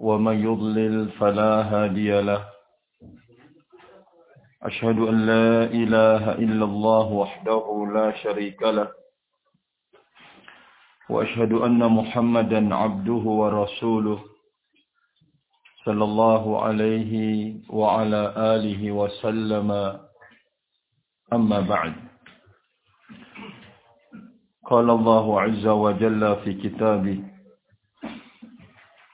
ومن يضلل فلا هادي له. أشهد أن لا إله إلا الله وحده لا شريك له. وأشهد أن محمدا عبده ورسوله صلى الله عليه وعلى آله وسلم. أما بعد. قال الله عز وجل في كتابه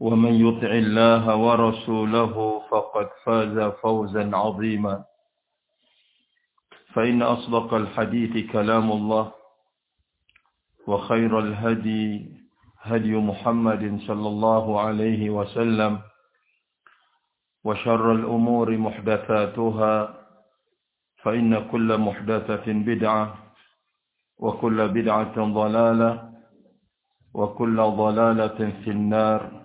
ومن يطع الله ورسوله فقد فاز فوزا عظيما. فإن أصدق الحديث كلام الله وخير الهدي هدي محمد صلى الله عليه وسلم وشر الأمور محدثاتها فإن كل محدثة بدعة وكل بدعة ضلالة وكل ضلالة في النار.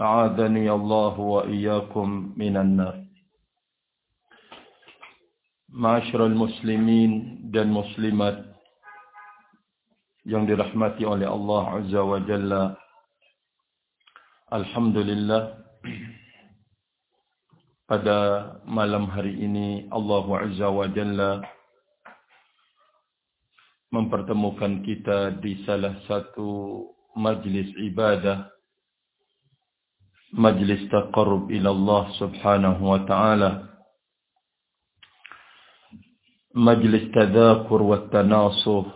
أعاذني الله وإياكم من النار Masyarul muslimin dan muslimat yang dirahmati oleh Allah Azza wa Jalla. Alhamdulillah pada malam hari ini Allah Azza wa Jalla mempertemukan kita di salah satu majlis ibadah majlis taqarrub ila Allah Subhanahu wa taala. Majlis tadzakur wa tanasuh.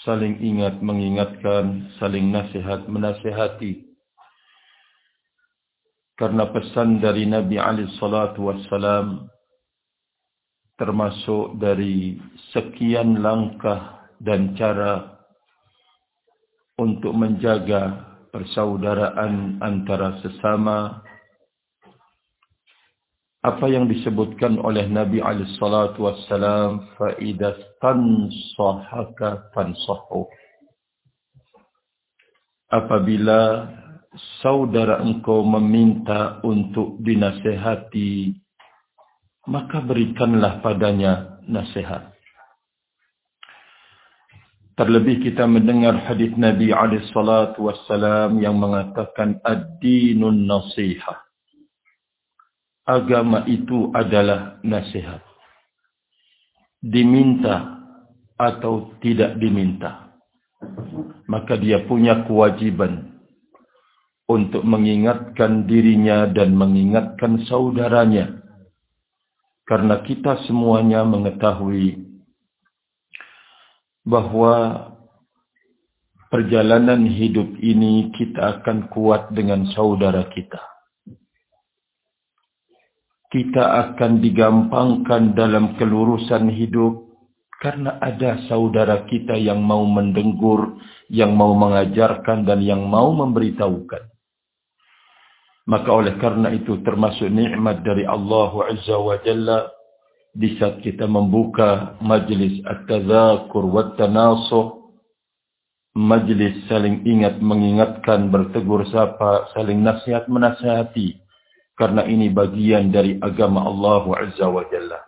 Saling ingat mengingatkan saling nasihat menasihati. Karena pesan dari Nabi Ali salatu wassalam termasuk dari sekian langkah dan cara untuk menjaga persaudaraan antara sesama apa yang disebutkan oleh Nabi Ali salatu wassalam fa idza tansahaka apabila saudara engkau meminta untuk dinasehati, maka berikanlah padanya nasihat. Terlebih kita mendengar hadis Nabi alaihi salatu wassalam yang mengatakan ad-dinun nasihah. Agama itu adalah nasihat. Diminta atau tidak diminta. Maka dia punya kewajiban untuk mengingatkan dirinya dan mengingatkan saudaranya. Karena kita semuanya mengetahui bahwa perjalanan hidup ini kita akan kuat dengan saudara kita. Kita akan digampangkan dalam kelurusan hidup karena ada saudara kita yang mau mendenggur, yang mau mengajarkan dan yang mau memberitahukan. Maka oleh karena itu termasuk nikmat dari Allah Azza wa Jalla di saat kita membuka majlis at-tadzakur wa tanasuh majlis saling ingat mengingatkan bertegur sapa saling nasihat menasihati. Karena ini bagian dari agama Allah Azza wa Jalla.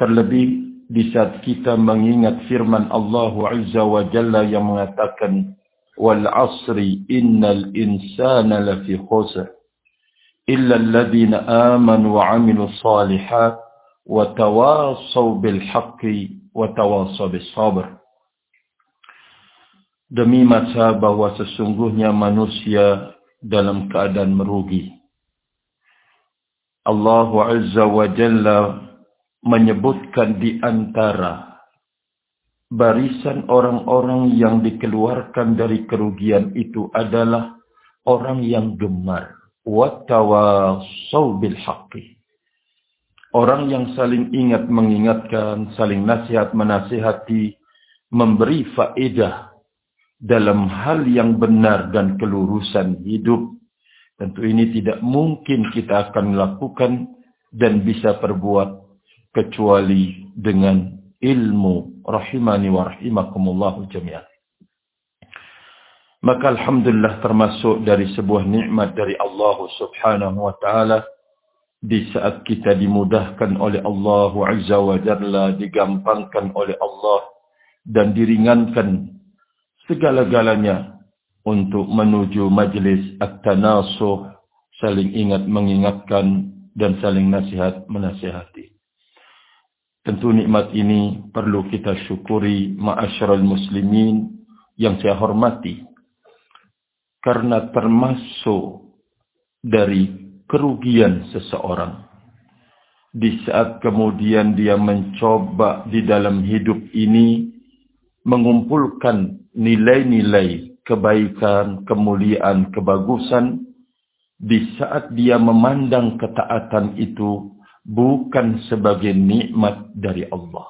Terlebih di saat kita mengingat firman Allah Azza wa Jalla yang mengatakan wal asri innal insana lafi khusr illa alladhina amanu wa amilu salihat wa tawasaw bil haqqi wa tawasaw bis sabr Demi masa bahwa sesungguhnya manusia dalam keadaan merugi. Allah Azza wa Jalla menyebutkan di antara barisan orang-orang yang dikeluarkan dari kerugian itu adalah orang yang gemar. Wattawasaw bil haqqi. Orang yang saling ingat mengingatkan, saling nasihat menasihati, memberi faedah dalam hal yang benar dan kelurusan hidup. Tentu ini tidak mungkin kita akan lakukan dan bisa perbuat kecuali dengan ilmu rahimani wa rahimakumullahu jami'an. Maka Alhamdulillah termasuk dari sebuah nikmat dari Allah subhanahu wa ta'ala di saat kita dimudahkan oleh Allah Azza wa Jalla, digampangkan oleh Allah dan diringankan segala-galanya untuk menuju majlis at-tanasuh, saling ingat mengingatkan dan saling nasihat menasihati. Tentu nikmat ini perlu kita syukuri ma'asyiral muslimin yang saya hormati. Karena termasuk dari kerugian seseorang. Di saat kemudian dia mencoba di dalam hidup ini mengumpulkan nilai-nilai kebaikan, kemuliaan, kebagusan di saat dia memandang ketaatan itu bukan sebagai nikmat dari Allah.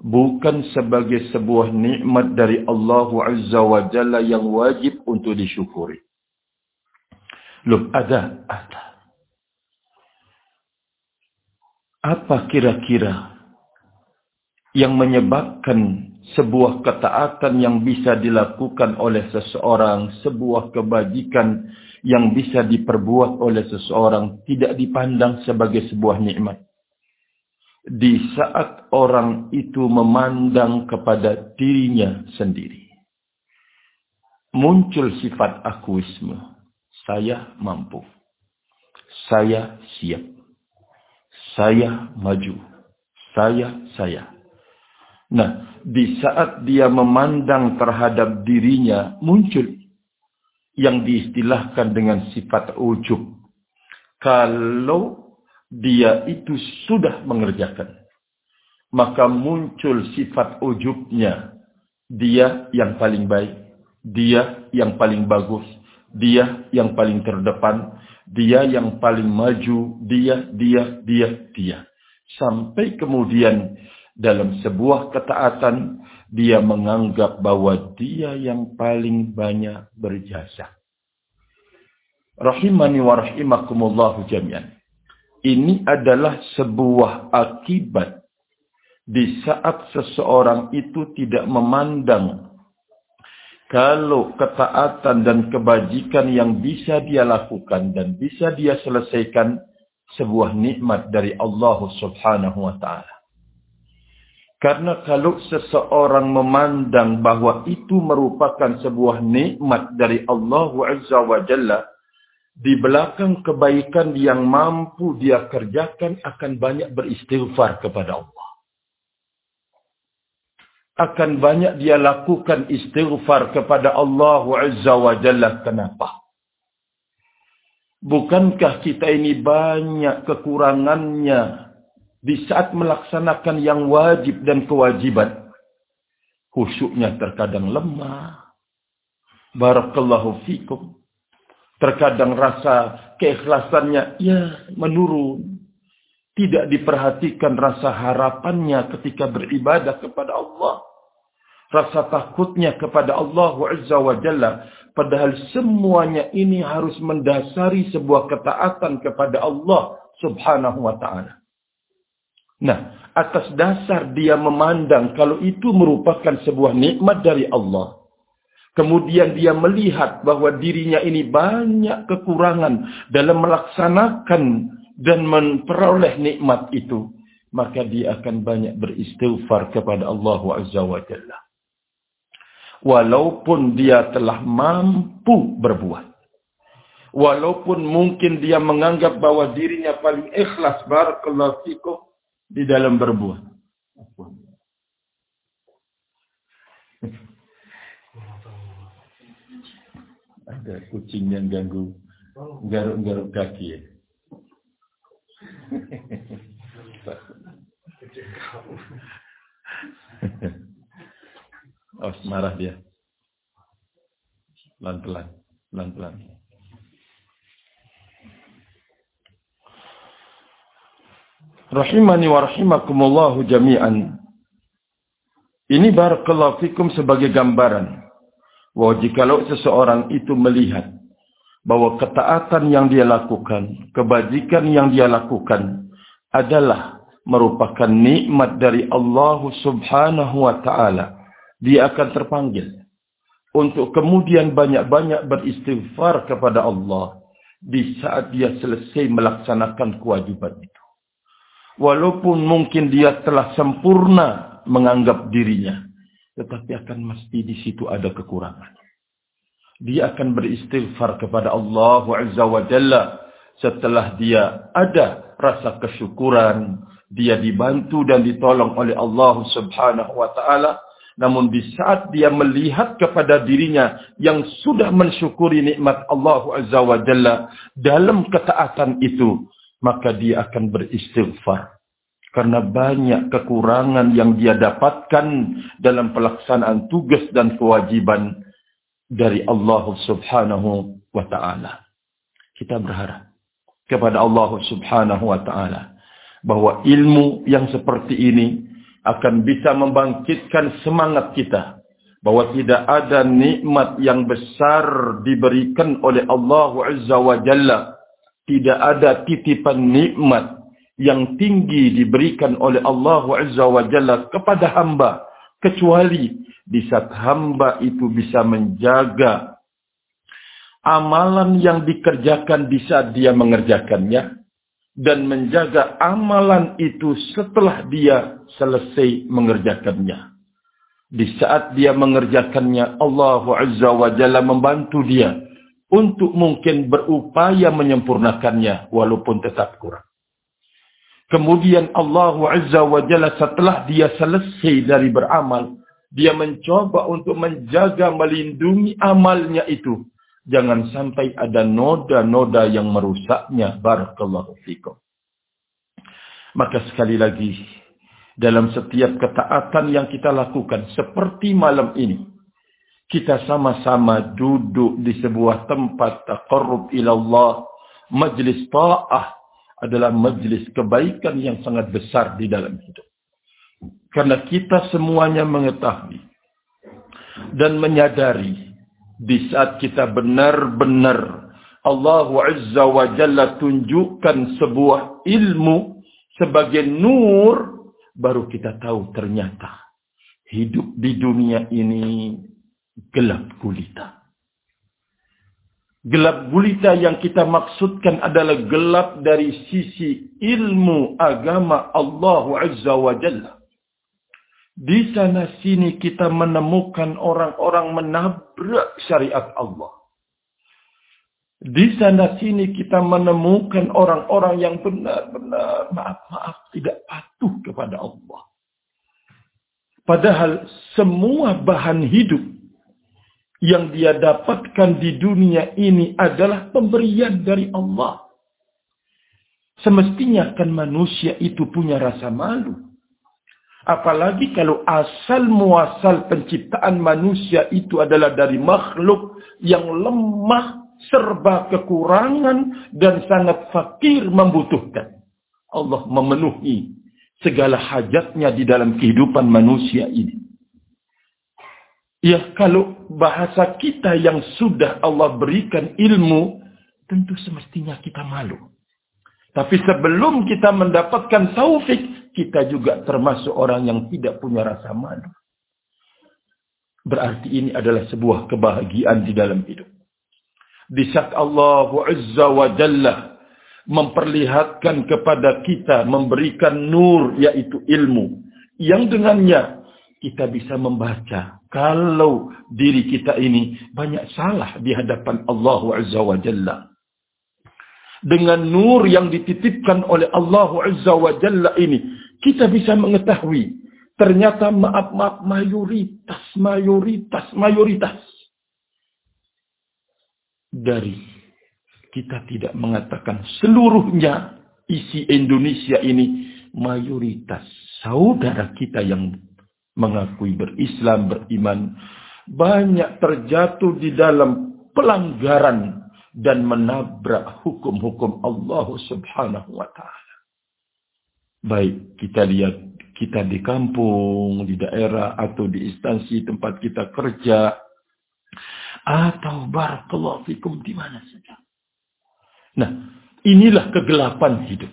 Bukan sebagai sebuah nikmat dari Allah Azza wa Jalla yang wajib untuk disyukuri. Loh, ada, ada. Apa kira-kira yang menyebabkan sebuah ketaatan yang bisa dilakukan oleh seseorang, sebuah kebajikan yang bisa diperbuat oleh seseorang tidak dipandang sebagai sebuah nikmat. Di saat orang itu memandang kepada dirinya sendiri. Muncul sifat akuisme. Saya mampu. Saya siap. Saya maju. Saya, saya. Nah, di saat dia memandang terhadap dirinya muncul yang diistilahkan dengan sifat ujub. Kalau dia itu sudah mengerjakan, maka muncul sifat ujubnya. Dia yang paling baik, dia yang paling bagus, dia yang paling terdepan, dia yang paling maju, dia, dia, dia, dia. Sampai kemudian dalam sebuah ketaatan, dia menganggap bahwa dia yang paling banyak berjasa. Rahimani wa rahimakumullahu jami'an. Ini adalah sebuah akibat di saat seseorang itu tidak memandang kalau ketaatan dan kebajikan yang bisa dia lakukan dan bisa dia selesaikan sebuah nikmat dari Allah Subhanahu wa taala. Karena kalau seseorang memandang bahwa itu merupakan sebuah nikmat dari Allah Azza wa Jalla, di belakang kebaikan yang mampu dia kerjakan akan banyak beristighfar kepada Allah. Akan banyak dia lakukan istighfar kepada Allah Azza wa Jalla. Kenapa? Bukankah kita ini banyak kekurangannya di saat melaksanakan yang wajib dan kewajiban. Khusyuknya terkadang lemah. Barakallahu fikum. Terkadang rasa keikhlasannya ya menurun. Tidak diperhatikan rasa harapannya ketika beribadah kepada Allah. Rasa takutnya kepada Allah Azza wa Jalla. Padahal semuanya ini harus mendasari sebuah ketaatan kepada Allah subhanahu wa ta'ala. Nah, atas dasar dia memandang kalau itu merupakan sebuah nikmat dari Allah. Kemudian dia melihat bahwa dirinya ini banyak kekurangan dalam melaksanakan dan memperoleh nikmat itu. maka dia akan banyak beristighfar kepada Allah Azza wa Jalla. Walaupun dia telah mampu berbuat. Walaupun mungkin dia menganggap bahwa dirinya paling ikhlas barakallahu fikum di dalam berbuat. Ada kucing yang ganggu garuk-garuk kaki ya. oh, marah dia. Pelan-pelan, pelan-pelan. Rahimani wa rahimakumullahu jami'an. Ini barakallahu fikum sebagai gambaran bahwa jikalau seseorang itu melihat bahwa ketaatan yang dia lakukan, kebajikan yang dia lakukan adalah merupakan nikmat dari Allah Subhanahu wa taala, dia akan terpanggil untuk kemudian banyak-banyak beristighfar kepada Allah di saat dia selesai melaksanakan kewajiban itu. Walaupun mungkin dia telah sempurna menganggap dirinya, tetapi akan mesti di situ ada kekurangan. Dia akan beristighfar kepada Allah Azza wa Jalla. Setelah dia ada rasa kesyukuran, dia dibantu dan ditolong oleh Allah Subhanahu wa taala. Namun di saat dia melihat kepada dirinya yang sudah mensyukuri nikmat Allah Azza wa Jalla dalam ketaatan itu maka dia akan beristighfar. Karena banyak kekurangan yang dia dapatkan dalam pelaksanaan tugas dan kewajiban dari Allah Subhanahu wa taala. Kita berharap kepada Allah Subhanahu wa taala bahwa ilmu yang seperti ini akan bisa membangkitkan semangat kita bahwa tidak ada nikmat yang besar diberikan oleh Allah Azza wa Jalla. Tidak ada titipan nikmat yang tinggi diberikan oleh Allah Azza wa Jalla kepada hamba kecuali di saat hamba itu bisa menjaga amalan yang dikerjakan di saat dia mengerjakannya dan menjaga amalan itu setelah dia selesai mengerjakannya. Di saat dia mengerjakannya, Allah Azza wa Jalla membantu dia untuk mungkin berupaya menyempurnakannya walaupun tetap kurang. Kemudian Allah Azza wa Jalla setelah dia selesai dari beramal, dia mencoba untuk menjaga melindungi amalnya itu Jangan sampai ada noda-noda yang merusaknya. Barakallahu fikum. Maka sekali lagi, dalam setiap ketaatan yang kita lakukan, seperti malam ini, kita sama-sama duduk di sebuah tempat taqarrub ilallah, majlis ta'ah adalah majlis kebaikan yang sangat besar di dalam hidup. Karena kita semuanya mengetahui dan menyadari di saat kita benar-benar Allah Azza wa Jalla tunjukkan sebuah ilmu sebagai nur, baru kita tahu ternyata hidup di dunia ini gelap gulita. Gelap gulita yang kita maksudkan adalah gelap dari sisi ilmu agama Allah Azza wa Jalla. Di sana sini kita menemukan orang-orang menabrak syariat Allah. Di sana sini kita menemukan orang-orang yang benar-benar maaf-maaf tidak patuh kepada Allah. Padahal semua bahan hidup yang dia dapatkan di dunia ini adalah pemberian dari Allah. Semestinya kan manusia itu punya rasa malu. Apalagi kalau asal muasal penciptaan manusia itu adalah dari makhluk yang lemah, serba kekurangan, dan sangat fakir membutuhkan. Allah memenuhi segala hajatnya di dalam kehidupan manusia ini. Ya kalau bahasa kita yang sudah Allah berikan ilmu, tentu semestinya kita malu. Tapi sebelum kita mendapatkan taufik, kita juga termasuk orang yang tidak punya rasa malu. Berarti ini adalah sebuah kebahagiaan di dalam hidup. Di saat Allah Azza wa Jalla memperlihatkan kepada kita, memberikan nur yaitu ilmu. Yang dengannya kita bisa membaca kalau diri kita ini banyak salah di hadapan Allah Azza wa Jalla. Dengan nur yang dititipkan oleh Allah Azza wa Jalla ini, kita bisa mengetahui ternyata maaf-maaf mayoritas, mayoritas, mayoritas dari kita tidak mengatakan seluruhnya isi Indonesia ini mayoritas saudara kita yang mengakui berislam, beriman banyak terjatuh di dalam pelanggaran dan menabrak hukum-hukum Allah Subhanahu wa taala. Baik kita lihat kita di kampung, di daerah atau di instansi tempat kita kerja atau barakallahu fikum di mana saja. Nah, inilah kegelapan hidup.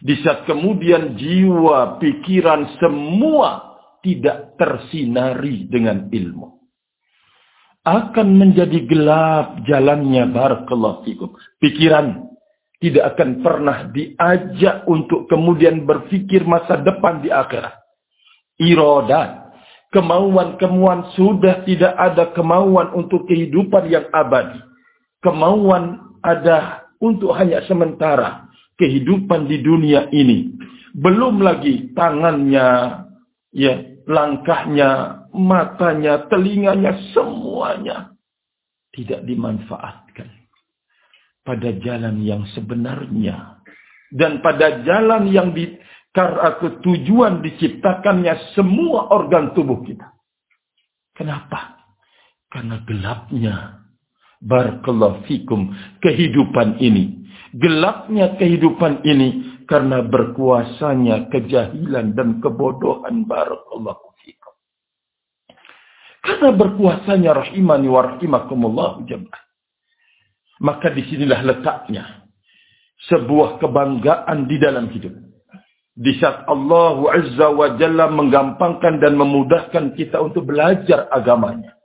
Di saat kemudian jiwa, pikiran semua tidak tersinari dengan ilmu. Akan menjadi gelap jalannya barakallahu fikum. Pikiran tidak akan pernah diajak untuk kemudian berfikir masa depan di akhirat. Irodat, kemauan-kemauan sudah tidak ada kemauan untuk kehidupan yang abadi. Kemauan ada untuk hanya sementara kehidupan di dunia ini. Belum lagi tangannya, ya, langkahnya, matanya, telinganya, semuanya tidak dimanfaatkan pada jalan yang sebenarnya dan pada jalan yang di karena tujuan diciptakannya semua organ tubuh kita. Kenapa? Karena gelapnya Barakallahu fikum kehidupan ini. Gelapnya kehidupan ini karena berkuasanya kejahilan dan kebodohan. Barakallahu fikum. Karena berkuasanya rahimani wa rahimakumullah jemaah. Maka di sinilah letaknya sebuah kebanggaan di dalam hidup. Di saat Allah Azza wa Jalla menggampangkan dan memudahkan kita untuk belajar agamanya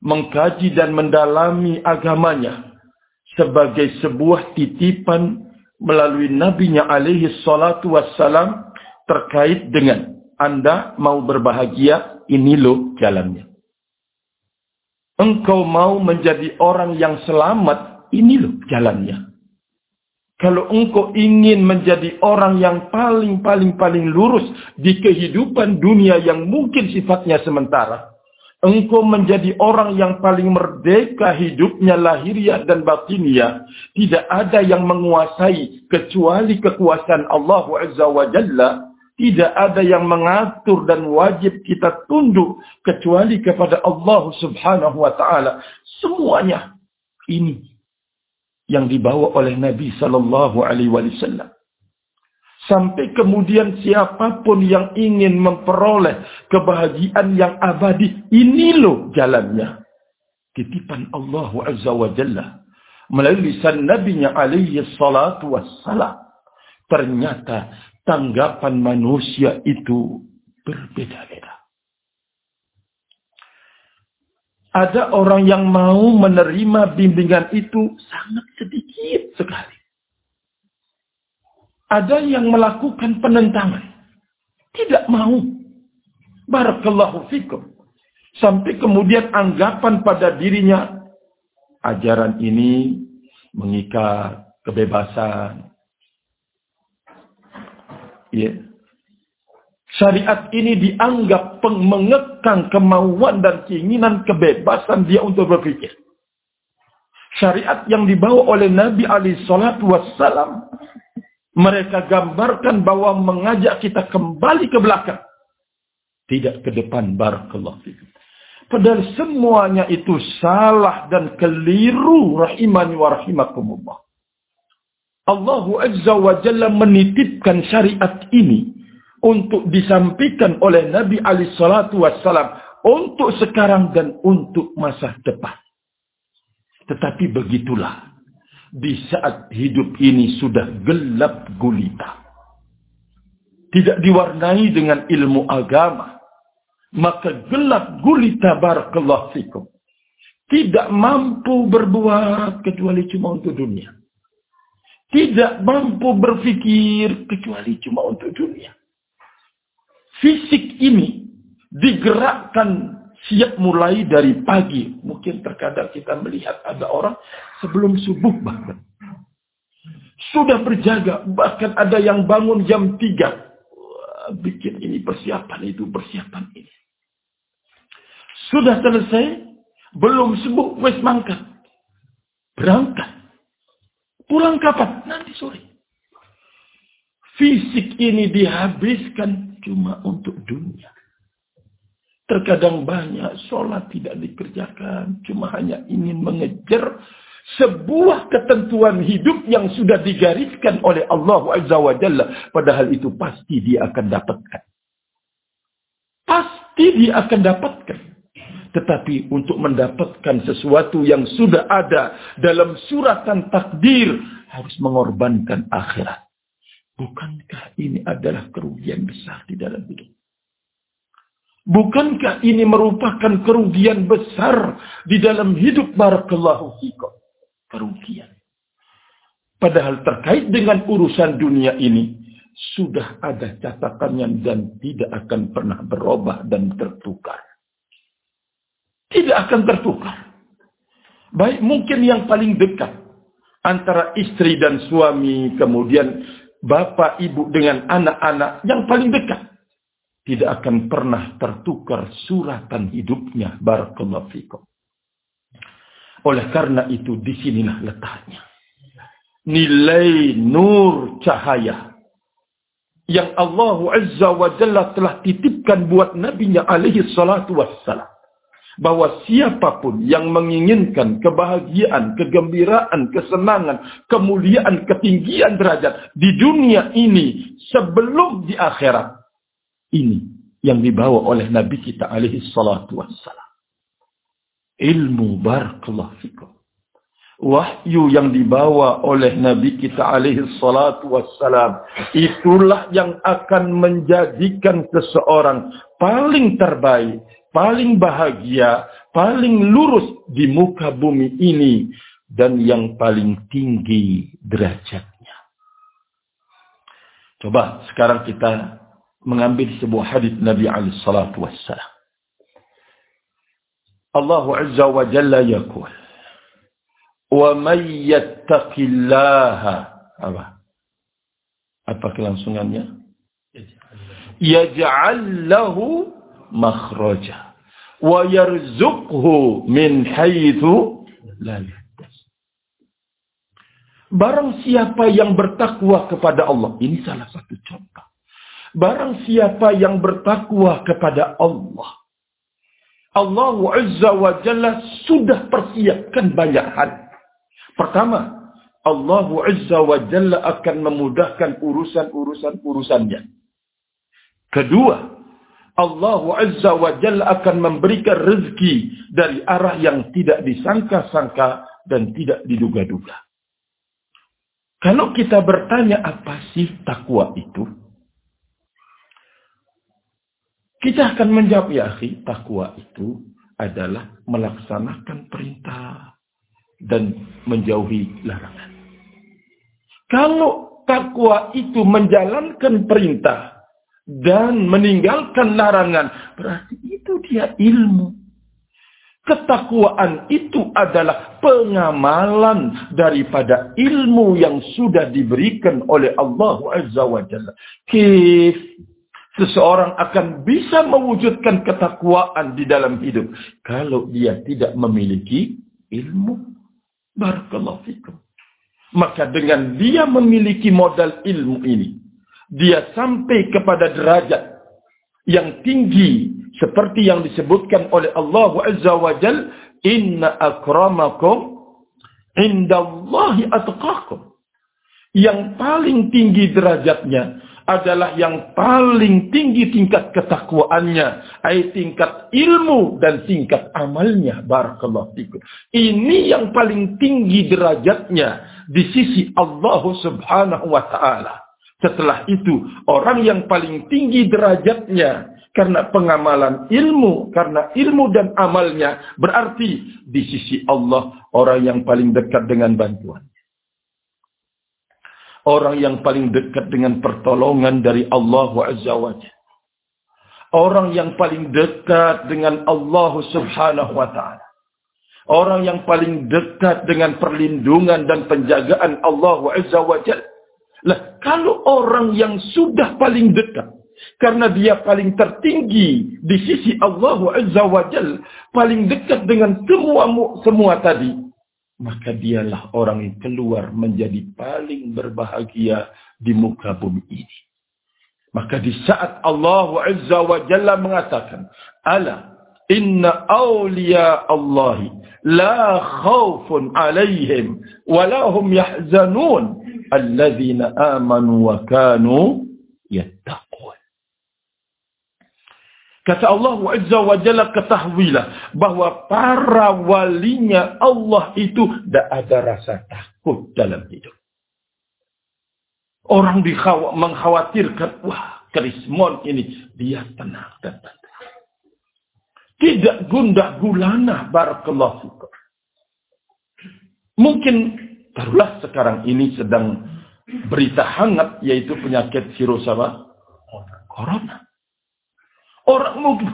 mengkaji dan mendalami agamanya sebagai sebuah titipan melalui nabinya alaihi salatu wassalam terkait dengan anda mau berbahagia ini loh jalannya. Engkau mau menjadi orang yang selamat ini loh jalannya. Kalau engkau ingin menjadi orang yang paling paling paling lurus di kehidupan dunia yang mungkin sifatnya sementara engkau menjadi orang yang paling merdeka hidupnya lahiriah dan batiniah. Tidak ada yang menguasai kecuali kekuasaan Allah Azza wa Jalla. Tidak ada yang mengatur dan wajib kita tunduk kecuali kepada Allah Subhanahu wa taala. Semuanya ini yang dibawa oleh Nabi sallallahu alaihi wasallam. Sampai kemudian siapa pun yang ingin memperoleh kebahagiaan yang abadi. Ini loh jalannya. Titipan Allah Azza wa Jalla. Melalui lisan Nabi-Nya alaihi salatu wassalam. Ternyata tanggapan manusia itu berbeda-beda. Ada orang yang mau menerima bimbingan itu sangat sedikit sekali. Ada yang melakukan penentangan. Tidak mau. Barakallahu fikum. Sampai kemudian anggapan pada dirinya. Ajaran ini mengikat kebebasan. Ya. Syariat ini dianggap mengekang kemauan dan keinginan kebebasan dia untuk berpikir. Syariat yang dibawa oleh Nabi Ali Shallallahu Wasallam mereka gambarkan bahwa mengajak kita kembali ke belakang. Tidak ke depan. Barakallah. Padahal semuanya itu salah dan keliru rahimani wa rahimakumullah. Allah Azza wa Jalla menitipkan syariat ini untuk disampaikan oleh Nabi Ali Salatu Wassalam untuk sekarang dan untuk masa depan. Tetapi begitulah di saat hidup ini sudah gelap gulita. Tidak diwarnai dengan ilmu agama. Maka gelap gulita barakallahu fikum. Tidak mampu berbuat kecuali cuma untuk dunia. tidak mampu berpikir kecuali cuma untuk dunia. Fisik ini digerakkan siap mulai dari pagi. Mungkin terkadang kita melihat ada orang sebelum subuh bahkan. Sudah berjaga, bahkan ada yang bangun jam 3. bikin ini persiapan itu, persiapan ini. Sudah selesai, belum subuh, wes mangkat. Berangkat. Pulang kapan? Nanti sore. Fisik ini dihabiskan cuma untuk dunia. Terkadang banyak sholat tidak dikerjakan. Cuma hanya ingin mengejar sebuah ketentuan hidup yang sudah digariskan oleh Allah Azza. Padahal itu pasti dia akan dapatkan. Pasti dia akan dapatkan. Tetapi untuk mendapatkan sesuatu yang sudah ada dalam suratan takdir harus mengorbankan akhirat. Bukankah ini adalah kerugian besar di dalam hidup? Bukankah ini merupakan kerugian besar di dalam hidup barakallahu fikum? Kerugian. Padahal terkait dengan urusan dunia ini, sudah ada catatannya dan tidak akan pernah berubah dan tertukar. Tidak akan tertukar. Baik mungkin yang paling dekat antara istri dan suami, kemudian bapak, ibu dengan anak-anak yang paling dekat. Tidak akan pernah tertukar suratan hidupnya. Barakallahu fikum. Oleh karena itu di sinilah letaknya. Nilai nur cahaya yang Allah Azza wa Jalla telah titipkan buat Nabi-Nya alaihi salatu wassalam bahwa siapa pun yang menginginkan kebahagiaan, kegembiraan, kesenangan, kemuliaan, ketinggian derajat di dunia ini sebelum di akhirat. Ini yang dibawa oleh Nabi kita alaihi salatu wassalam. Ilmu barakallahu fikum. Wahyu yang dibawa oleh Nabi kita alaihi salatu wassalam. Itulah yang akan menjadikan seseorang paling terbaik paling bahagia, paling lurus di muka bumi ini dan yang paling tinggi derajatnya. Coba sekarang kita mengambil sebuah hadis Nabi alaihi salatu wassalam. Allah Azza wa Jalla yaqul Wa man yattaqillaha apa? Apa kelangsungannya? Yaj'al lahu makhraja wa yarzuqhu min haitsu la Barang siapa yang bertakwa kepada Allah, ini salah satu contoh. Barang siapa yang bertakwa kepada Allah, Allah Azza wa Jalla sudah persiapkan banyak hal. Pertama, Allah Azza wa Jalla akan memudahkan urusan-urusan urusannya. Kedua, Allah Azza wa Jalla akan memberikan rezeki dari arah yang tidak disangka-sangka dan tidak diduga-duga. Kalau kita bertanya apa sih takwa itu? Kita akan menjawab ya akhi, takwa itu adalah melaksanakan perintah dan menjauhi larangan. Kalau takwa itu menjalankan perintah dan meninggalkan larangan. Berarti itu dia ilmu. Ketakwaan itu adalah pengamalan daripada ilmu yang sudah diberikan oleh Allah Azza wa Jalla. Kif seseorang akan bisa mewujudkan ketakwaan di dalam hidup kalau dia tidak memiliki ilmu. Barakallahu fikum. Maka dengan dia memiliki modal ilmu ini, dia sampai kepada derajat yang tinggi seperti yang disebutkan oleh Allah Azza wa Jal inna akramakum indallahi atqakum yang paling tinggi derajatnya adalah yang paling tinggi tingkat ketakwaannya, ay tingkat ilmu dan tingkat amalnya. Barakallahu fikum. Ini yang paling tinggi derajatnya di sisi Allah Subhanahu wa taala. Setelah itu, orang yang paling tinggi derajatnya karena pengamalan ilmu, karena ilmu dan amalnya berarti di sisi Allah orang yang paling dekat dengan bantuan. Orang yang paling dekat dengan pertolongan dari Allah Azza Orang yang paling dekat dengan Allah Subhanahu wa taala. Orang yang paling dekat dengan perlindungan dan penjagaan Allah Azza wa Lah, kalau orang yang sudah paling dekat karena dia paling tertinggi di sisi Allah Azza wa paling dekat dengan semua semua tadi, maka dialah orang yang keluar menjadi paling berbahagia di muka bumi ini. Maka di saat Allah Azza wa Jalla mengatakan, Ala inna awliya Allahi la khawfun alaihim wa lahum yahzanun alladhina amanu wa kanu yattaqun. Kata Allah Azza wa Jalla ketahuilah bahwa para walinya Allah itu tidak ada rasa takut dalam hidup. Orang mengkhawatirkan, wah Krismon ini dia tenang dan tenang. Tidak gundah gulana barakallahu fikum. Mungkin taruhlah sekarang ini sedang berita hangat yaitu penyakit virus apa? Corona. Orang mungkin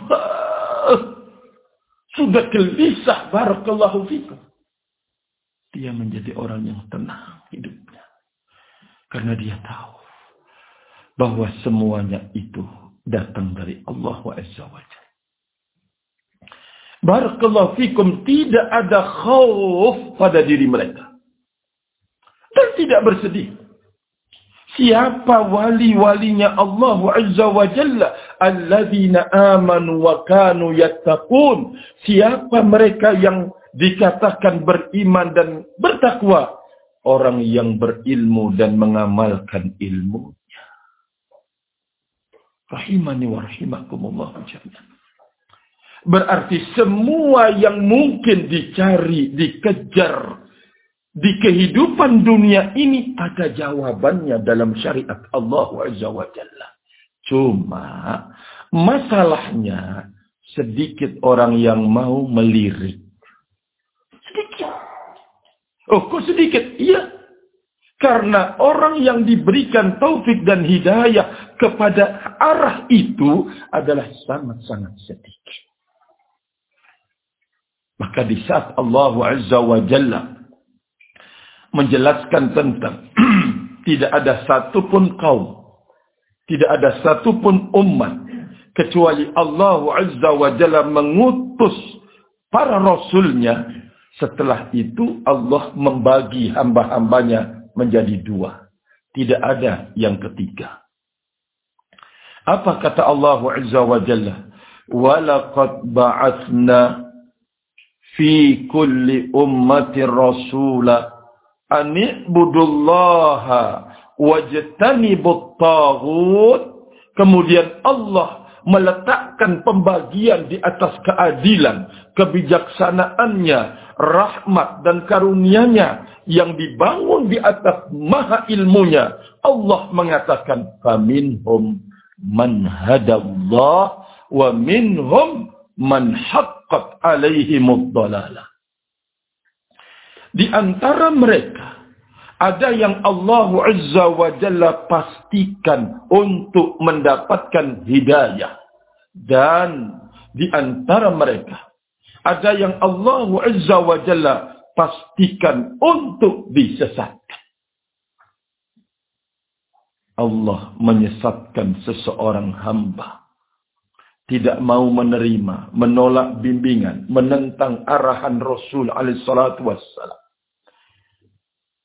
sudah gelisah barakallahu fikum. Dia menjadi orang yang tenang hidupnya. Karena dia tahu bahwa semuanya itu datang dari Allah Azza wa Barakallahu fikum tidak ada khauf pada diri mereka. Dan tidak bersedih. Siapa wali-walinya Allah Azza wa Jalla? Alladzina amanu wa kanu yattaqun. Siapa mereka yang dikatakan beriman dan bertakwa? Orang yang berilmu dan mengamalkan ilmunya. Rahimani wa rahimakumullah. Berarti semua yang mungkin dicari, dikejar, di kehidupan dunia ini ada jawabannya dalam syariat Allah Azza wa Jalla. Cuma masalahnya sedikit orang yang mau melirik. Sedikit. Oh, kok sedikit? Iya. Karena orang yang diberikan taufik dan hidayah kepada arah itu adalah sangat-sangat sedikit. Maka di saat Allah Azza wa Jalla menjelaskan tentang tidak ada satupun kaum, tidak ada satupun umat kecuali Allah Azza wa Jalla mengutus para rasulnya. Setelah itu Allah membagi hamba-hambanya menjadi dua. Tidak ada yang ketiga. Apa kata Allah Azza wa Jalla? Walaqad ba'athna fi kulli ummatin rasulah ani'budullaha wajtanibut taghut. Kemudian Allah meletakkan pembagian di atas keadilan kebijaksanaannya rahmat dan karunia-Nya yang dibangun di atas maha ilmunya. Allah mengatakan faminhum man hadallah wa minhum man haqqat alaihimud dalalah di antara mereka ada yang Allah Azza wa Jalla pastikan untuk mendapatkan hidayah. Dan di antara mereka ada yang Allah Azza wa Jalla pastikan untuk disesatkan. Allah menyesatkan seseorang hamba. Tidak mau menerima, menolak bimbingan, menentang arahan Rasul alaihissalatu wassalam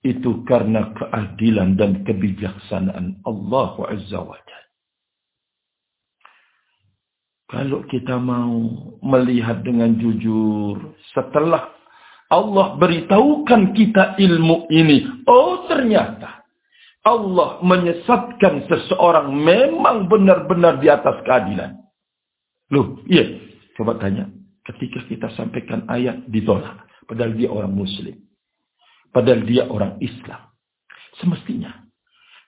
itu karena keadilan dan kebijaksanaan Allah Azza wa Kalau kita mau melihat dengan jujur, setelah Allah beritahukan kita ilmu ini, oh ternyata Allah menyesatkan seseorang memang benar-benar di atas keadilan. Loh, iya, coba tanya. Ketika kita sampaikan ayat ditolak, padahal dia orang muslim. Padahal dia orang Islam. Semestinya.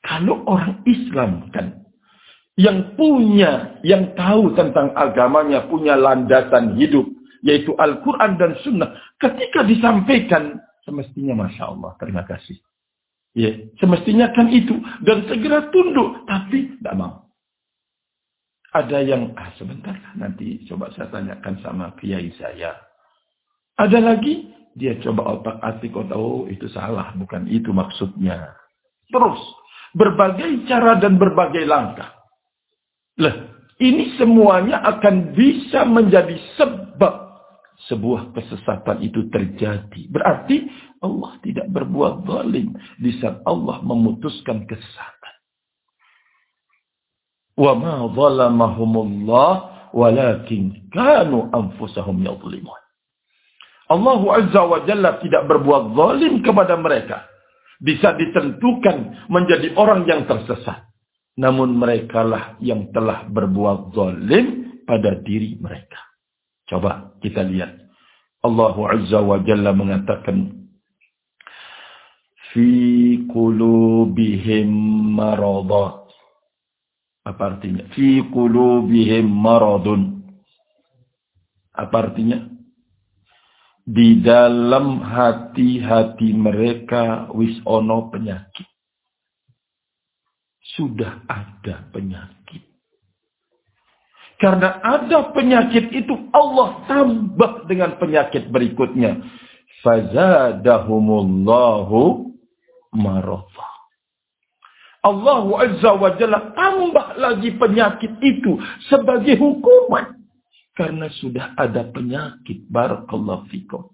Kalau orang Islam kan. Yang punya, yang tahu tentang agamanya, punya landasan hidup. Yaitu Al-Quran dan Sunnah. Ketika disampaikan, semestinya Masya Allah, terima kasih. Ya, semestinya kan itu dan segera tunduk, tapi tidak mau. Ada yang ah sebentar nanti coba saya tanyakan sama kiai saya. Ada lagi dia coba otak atik oh tahu itu salah, bukan itu maksudnya. Terus berbagai cara dan berbagai langkah. Lah, ini semuanya akan bisa menjadi sebab sebuah kesesatan itu terjadi. Berarti Allah tidak berbuat zalim di saat Allah memutuskan kesesatan. Wa ma zalamahumullah walakin kanu anfusahum yadhlimun. Allah Azza wa Jalla tidak berbuat zalim kepada mereka. Bisa ditentukan menjadi orang yang tersesat. Namun mereka lah yang telah berbuat zalim pada diri mereka. Coba kita lihat. Allah Azza wa Jalla mengatakan. Fi qulubihim maradah. Apa artinya? Fi qulubihim maradun. Apa artinya? Di dalam hati-hati mereka wis ono penyakit. Sudah ada penyakit. Karena ada penyakit itu Allah tambah dengan penyakit berikutnya. Fazadahumullahu maradha. Allah Azza wa Jalla tambah lagi penyakit itu sebagai hukuman. Karena sudah ada penyakit. Barakallahu fikum.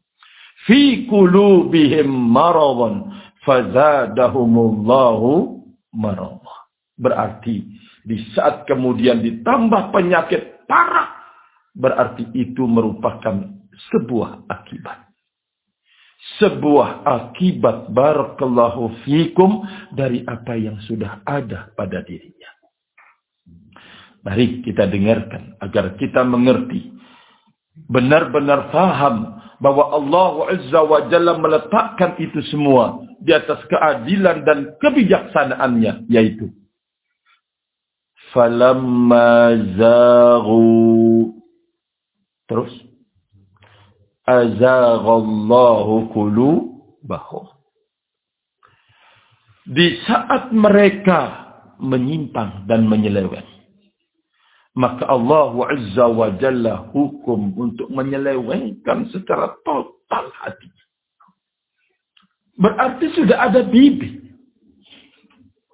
Fi kulubihim maradhan. Fazadahumullahu maradhan. Berarti di saat kemudian ditambah penyakit parah. Berarti itu merupakan sebuah akibat. Sebuah akibat barakallahu fikum dari apa yang sudah ada pada dirinya. Mari kita dengarkan agar kita mengerti. Benar-benar faham bahwa Allah Azza wa Jalla meletakkan itu semua di atas keadilan dan kebijaksanaannya yaitu falamma zaghu terus azaghallahu qulubahum di saat mereka menyimpang dan menyeleweng maka Allah Azza wa Jalla hukum untuk menyelewengkan secara total hati. Berarti sudah ada bibit.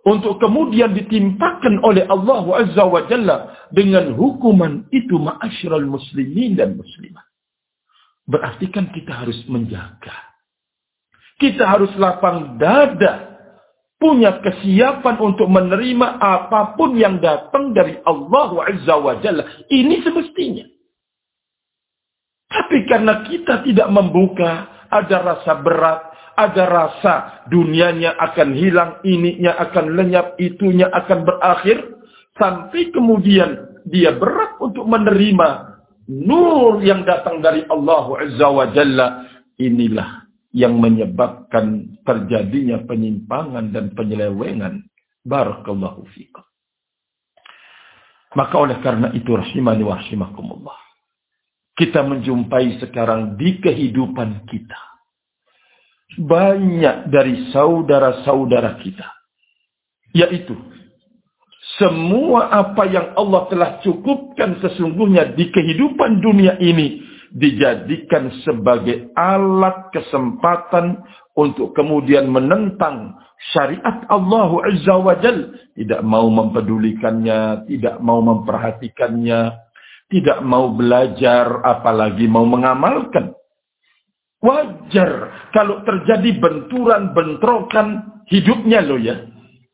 Untuk kemudian ditimpakan oleh Allah Azza wa Jalla dengan hukuman itu ma'asyiral muslimin dan muslimat. Berarti kan kita harus menjaga. Kita harus lapang dada punya kesiapan untuk menerima apa pun yang datang dari Allah Azza wa. Ini semestinya. Tapi karena kita tidak membuka, ada rasa berat, ada rasa dunianya akan hilang, ininya akan lenyap, itunya akan berakhir. Sampai kemudian dia berat untuk menerima nur yang datang dari Allah Azza wa Jalla. Inilah yang menyebabkan terjadinya penyimpangan dan penyelewengan. Barakallahu fiqh. Maka oleh karena itu rahimani wa rahimakumullah. Kita menjumpai sekarang di kehidupan kita. Banyak dari saudara-saudara kita. Yaitu. Semua apa yang Allah telah cukupkan sesungguhnya di kehidupan dunia ini dijadikan sebagai alat kesempatan untuk kemudian menentang syariat Allah Azza wa Jal. Tidak mau mempedulikannya, tidak mau memperhatikannya, tidak mau belajar, apalagi mau mengamalkan. Wajar kalau terjadi benturan, bentrokan hidupnya loh ya.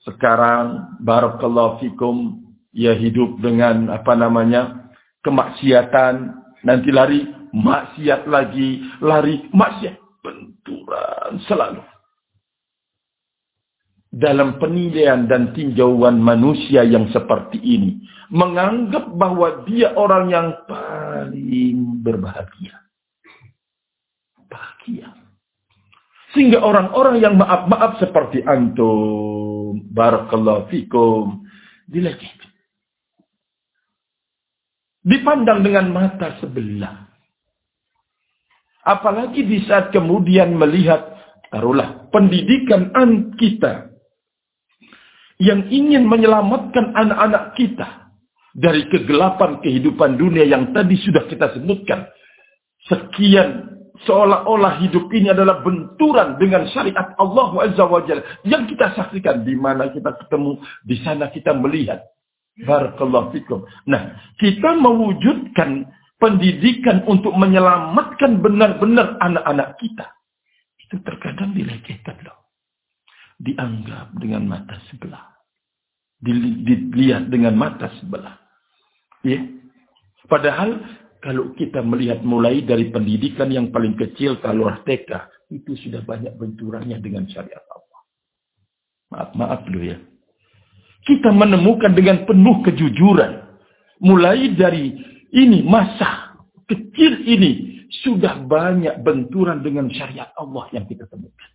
Sekarang, Barakallahu Fikum, ya hidup dengan apa namanya, kemaksiatan, nanti lari maksiat lagi, lari maksiat, benturan selalu. Dalam penilaian dan tinjauan manusia yang seperti ini, menganggap bahwa dia orang yang paling berbahagia. Bahagia. Sehingga orang-orang yang maaf-maaf seperti antum, barakallahu fikum, dilecehkan. Dipandang dengan mata sebelah. Apalagi di saat kemudian melihat taruhlah pendidikan an kita yang ingin menyelamatkan anak-anak kita dari kegelapan kehidupan dunia yang tadi sudah kita sebutkan. Sekian seolah-olah hidup ini adalah benturan dengan syariat Allah Azza wa Jalla yang kita saksikan di mana kita ketemu, di sana kita melihat. Barakallahu fikum. Nah, kita mewujudkan pendidikan untuk menyelamatkan benar-benar anak-anak kita. Itu terkadang dilecehkan loh. Dianggap dengan mata sebelah. Dilihat dengan mata sebelah. Ya. Padahal kalau kita melihat mulai dari pendidikan yang paling kecil kalau TK itu sudah banyak benturannya dengan syariat Allah. Maaf, maaf loh ya. Kita menemukan dengan penuh kejujuran. Mulai dari ini masa kecil ini sudah banyak benturan dengan syariat Allah yang kita temukan.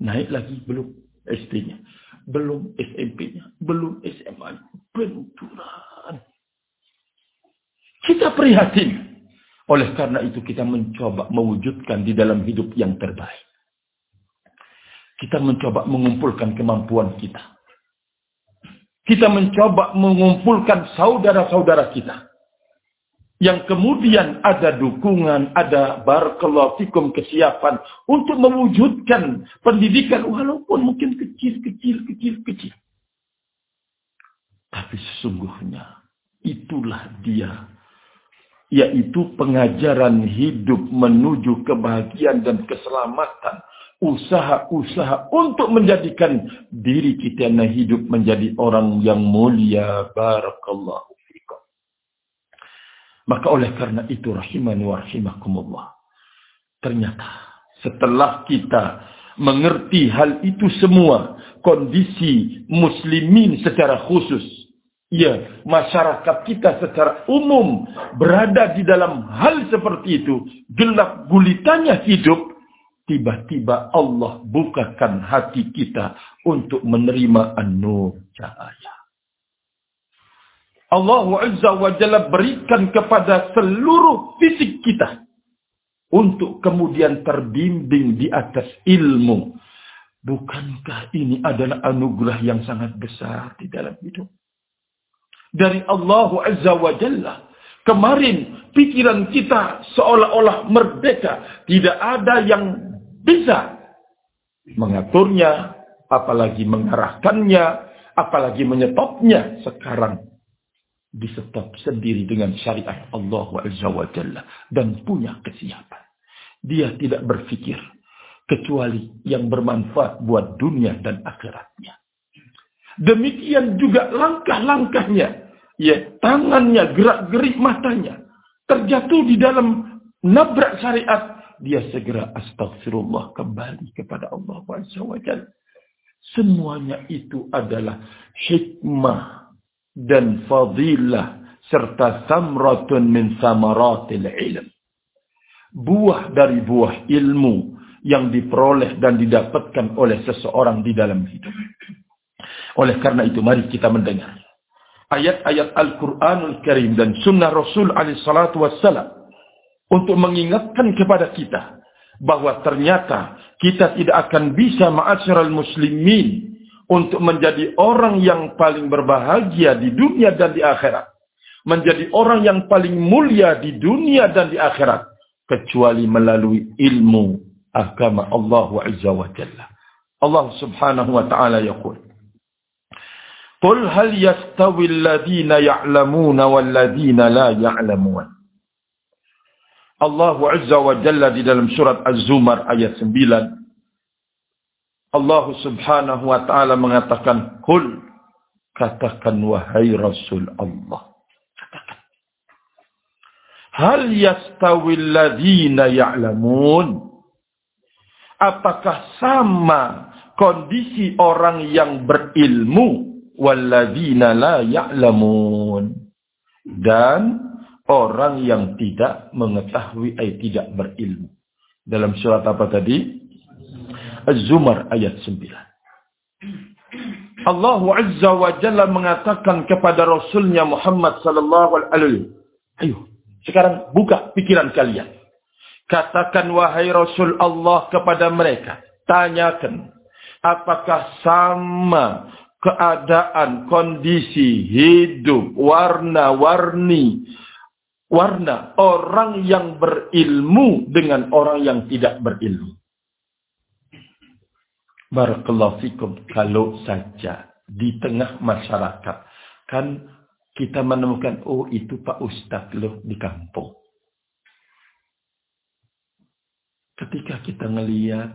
Naik lagi belum SD-nya, belum SMP-nya, belum SMA. -nya. Benturan. Kita prihatin. Oleh karena itu kita mencoba mewujudkan di dalam hidup yang terbaik. Kita mencoba mengumpulkan kemampuan kita. Kita mencoba mengumpulkan saudara-saudara kita yang kemudian ada dukungan, ada barakallahu fikum kesiapan untuk mewujudkan pendidikan walaupun mungkin kecil, kecil, kecil, kecil. Tapi sesungguhnya itulah dia yaitu pengajaran hidup menuju kebahagiaan dan keselamatan usaha-usaha untuk menjadikan diri kita yang hidup menjadi orang yang mulia barakallahu maka oleh karena itu rahimani wa rahimakumullah. Ternyata setelah kita mengerti hal itu semua, kondisi muslimin secara khusus, ya masyarakat kita secara umum berada di dalam hal seperti itu, gelap gulitanya hidup, tiba-tiba Allah bukakan hati kita untuk menerima an-nur cahaya. Allah Azza wa Jalla berikan kepada seluruh fisik kita. Untuk kemudian terbimbing di atas ilmu. Bukankah ini adalah anugerah yang sangat besar di dalam hidup? Dari Allah Azza wa Jalla. Kemarin pikiran kita seolah-olah merdeka. Tidak ada yang bisa mengaturnya, apalagi mengarahkannya, apalagi menyetopnya. Sekarang disetop sendiri dengan syariat Allah Azza wa Jalla dan punya kesiapan. Dia tidak berpikir kecuali yang bermanfaat buat dunia dan akhiratnya. Demikian juga langkah-langkahnya, ya tangannya, gerak-gerik matanya terjatuh di dalam nabrak syariat, dia segera astagfirullah kembali kepada Allah Azza wa. Semuanya itu adalah hikmah dan fadilah serta samratun min samaratil ilm. Buah dari buah ilmu yang diperoleh dan didapatkan oleh seseorang di dalam hidup. Oleh karena itu mari kita mendengar ayat-ayat Al-Quranul Karim dan sunnah Rasul alaihissalatu wassalam untuk mengingatkan kepada kita bahwa ternyata kita tidak akan bisa ma'asyiral muslimin untuk menjadi orang yang paling berbahagia di dunia dan di akhirat. Menjadi orang yang paling mulia di dunia dan di akhirat. Kecuali melalui ilmu agama Allah Azza wa Jalla. Allah subhanahu wa ta'ala yaqul. Qul hal yastawi alladhina ya'lamuna walladhina la ya'lamun. Allah Azza wa Jalla di dalam surat Az-Zumar ayat 9 Allah subhanahu wa ta'ala mengatakan, Kul, katakan wahai Rasul Allah. Katakan. Hal yastawil ladhina ya'lamun. Apakah sama kondisi orang yang berilmu walladhina la ya'lamun dan orang yang tidak mengetahui ay tidak berilmu. Dalam surat apa tadi? Az-Zumar ayat 9. Allah Azza wa Jalla mengatakan kepada Rasulnya Muhammad sallallahu alaihi Ayo, sekarang buka pikiran kalian. Katakan wahai Rasul Allah kepada mereka Tanyakan. Apakah sama keadaan, kondisi, hidup, warna-warni, warna orang yang berilmu dengan orang yang tidak berilmu. Barakallahu. Kalau saja di tengah masyarakat, kan kita menemukan, oh itu Pak Ustadz loh di kampung. Ketika kita ngeliat,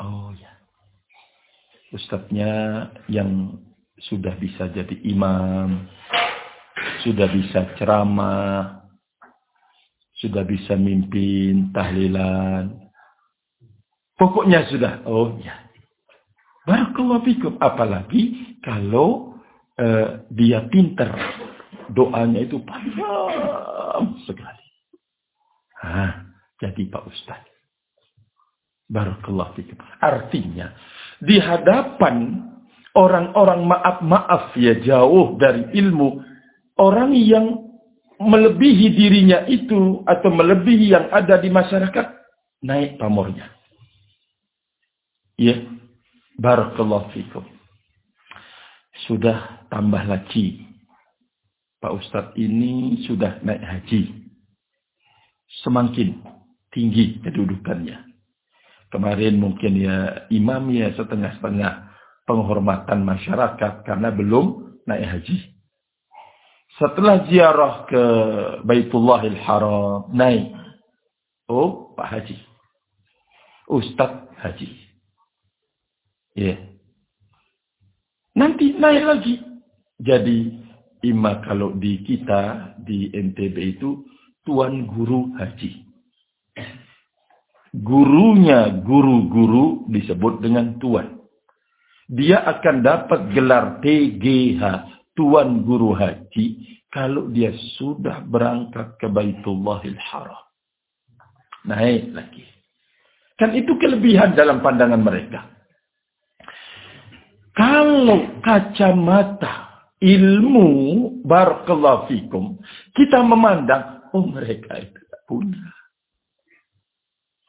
oh ya, Ustadznya yang sudah bisa jadi imam, sudah bisa ceramah, sudah bisa mimpin tahlilan. Pokoknya sudah, oh ya. Barakallahu fikum. Apalagi kalau uh, dia pinter. Doanya itu panjang sekali. Hah, jadi Pak Ustaz. Barakallahu fikum. Artinya, di hadapan orang-orang maaf-maaf ya jauh dari ilmu, orang yang melebihi dirinya itu atau melebihi yang ada di masyarakat, naik pamornya. Ya, barakallahu fikum. Sudah tambah lagi. Pak Ustadz ini sudah naik haji. Semakin tinggi kedudukannya. Kemarin mungkin ya imam ya setengah-setengah penghormatan masyarakat karena belum naik haji. Setelah ziarah ke Baitullahil Haram, naik. Oh, Pak Haji. Ustadz Haji. Ya. Nanti naik lagi. Jadi, ima kalau di kita, di NTB itu, Tuan Guru Haji gurunya guru-guru disebut dengan tuan. Dia akan dapat gelar TGH, Tuan Guru Haji, kalau dia sudah berangkat ke Baitullahil Haram. Naik lagi. Kan itu kelebihan dalam pandangan mereka. Kalau kacamata ilmu barakallahu kita memandang, oh mereka itu tak punya.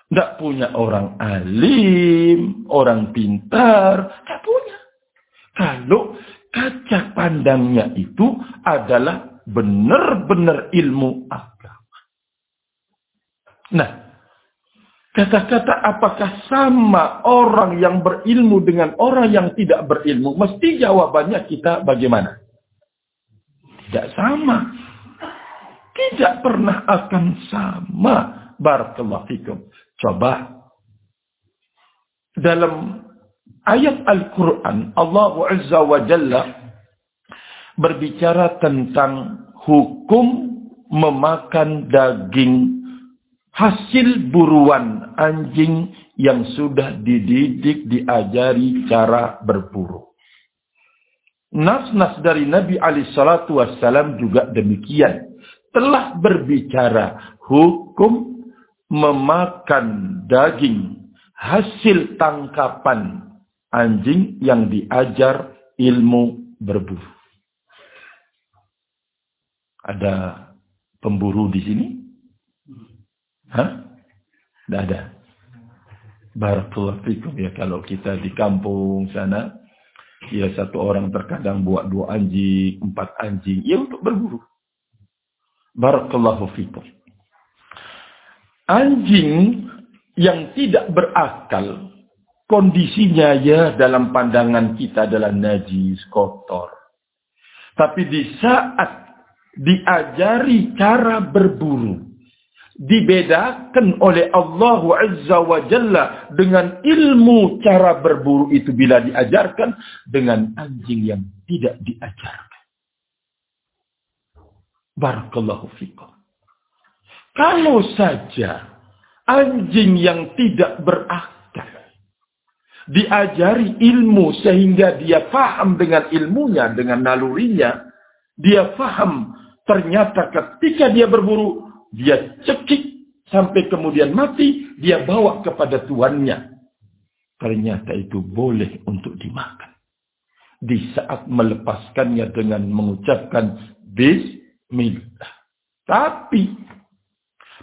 Tidak punya orang alim, orang pintar. Tidak punya. Kalau kaca pandangnya itu adalah benar-benar ilmu agama. Nah, kata-kata apakah sama orang yang berilmu dengan orang yang tidak berilmu? Mesti jawabannya kita bagaimana? Tidak sama. Tidak pernah akan sama. Barakallahu fikum. Coba dalam ayat Al-Quran Allah Azza wa Jalla berbicara tentang hukum memakan daging hasil buruan anjing yang sudah dididik diajari cara berburu. Nas-nas dari Nabi Ali Shallallahu Wasallam juga demikian telah berbicara hukum memakan daging hasil tangkapan anjing yang diajar ilmu berburu. Ada pemburu di sini? Hah? Tidak ada. Barakallahu fikum ya kalau kita di kampung sana ya satu orang terkadang buat dua anjing, empat anjing ya untuk berburu. Barakallahu fikum anjing yang tidak berakal, kondisinya ya dalam pandangan kita adalah najis, kotor. Tapi di saat diajari cara berburu, dibedakan oleh Allah Azza wa Jalla dengan ilmu cara berburu itu bila diajarkan dengan anjing yang tidak diajarkan. Barakallahu fikum. Kalau saja anjing yang tidak berakal diajari ilmu sehingga dia paham dengan ilmunya, dengan nalurinya, dia paham ternyata ketika dia berburu, dia cekik sampai kemudian mati, dia bawa kepada tuannya. Ternyata itu boleh untuk dimakan. Di saat melepaskannya dengan mengucapkan Bismillah. Tapi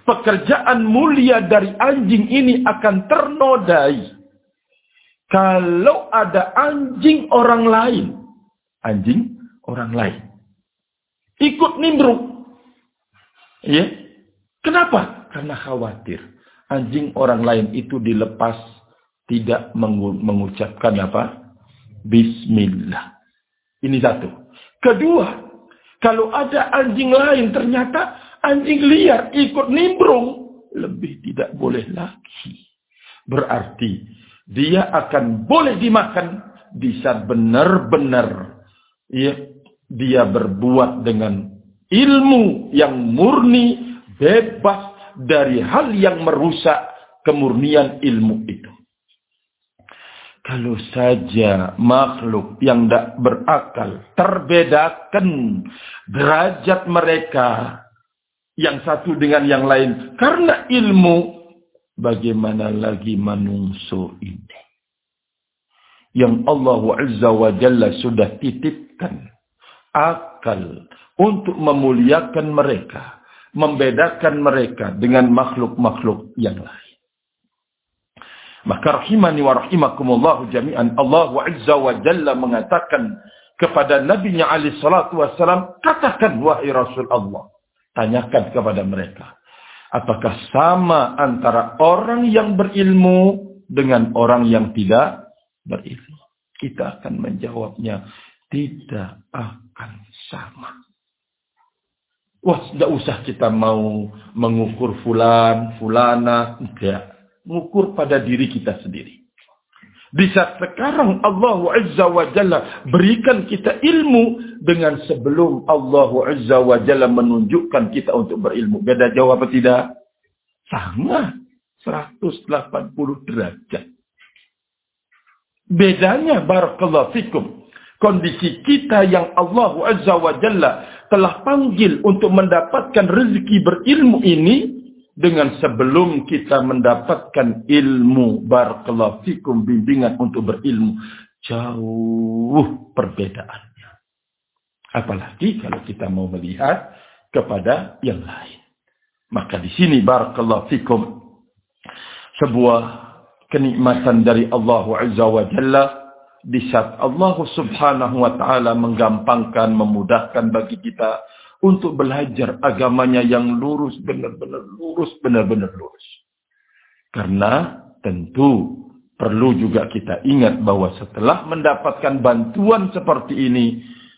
pekerjaan mulia dari anjing ini akan ternodai. kalau ada anjing orang lain, anjing orang lain, ikut nimbrung. Ya. Kenapa? Karena khawatir anjing orang lain itu dilepas tidak mengucapkan apa? Bismillah. Ini satu. Kedua, kalau ada anjing lain ternyata anjing liar ikut nimbrung, lebih tidak boleh lagi. Berarti dia akan boleh dimakan bisa benar-benar ya, dia berbuat dengan ilmu yang murni, bebas dari hal yang merusak kemurnian ilmu itu. Kalau saja makhluk yang tidak berakal terbedakan derajat mereka yang satu dengan yang lain karena ilmu, bagaimana lagi manungso ini? Yang Allah Azza wa Jalla sudah titipkan akal untuk memuliakan mereka, membedakan mereka dengan makhluk-makhluk yang lain. Maka rahimani wa rahimakumullah jami'an Allah Azza wa Jalla mengatakan kepada Nabi Nya Ali salatu wassalam, katakan wahai Rasul Allah. Tanyakan kepada mereka. Apakah sama antara orang yang berilmu dengan orang yang tidak berilmu? Kita akan menjawabnya, tidak akan sama. Wah, tidak usah kita mau mengukur fulan, fulana, tidak mengukur pada diri kita sendiri. Di saat sekarang Allah Azza wa Jalla berikan kita ilmu dengan sebelum Allah Azza wa Jalla menunjukkan kita untuk berilmu. Beda jauh apa tidak? Sama. 180 derajat. Bedanya barakallahu fikum. Kondisi kita yang Allah Azza wa Jalla telah panggil untuk mendapatkan rezeki berilmu ini dengan sebelum kita mendapatkan ilmu. Barakallahu fikum bimbingan untuk berilmu. Jauh perbedaannya. Apalagi kalau kita mau melihat kepada yang lain. Maka di sini barakallahu fikum sebuah kenikmatan dari Allah Azza wa Jalla di saat Allah Subhanahu wa taala menggampangkan memudahkan bagi kita untuk belajar agamanya yang lurus, benar-benar lurus, benar-benar lurus. Karena tentu perlu juga kita ingat bahwa setelah mendapatkan bantuan seperti ini,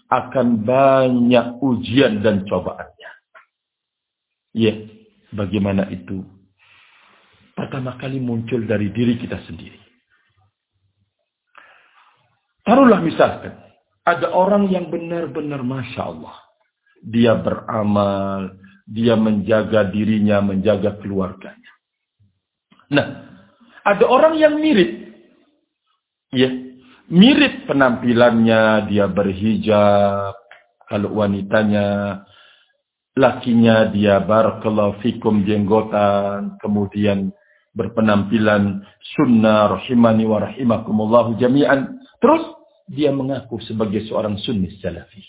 akan banyak ujian dan cobaannya. Ya, bagaimana itu? Pertama kali muncul dari diri kita sendiri. Taruhlah misalkan, ada orang yang benar-benar Masya Allah dia beramal, dia menjaga dirinya, menjaga keluarganya. Nah, ada orang yang mirip. Ya, mirip penampilannya, dia berhijab. Kalau wanitanya, lakinya dia barakallahu fikum jenggotan, kemudian berpenampilan sunnah rahimani wa rahimakumullahu jami'an. Terus dia mengaku sebagai seorang sunni salafi.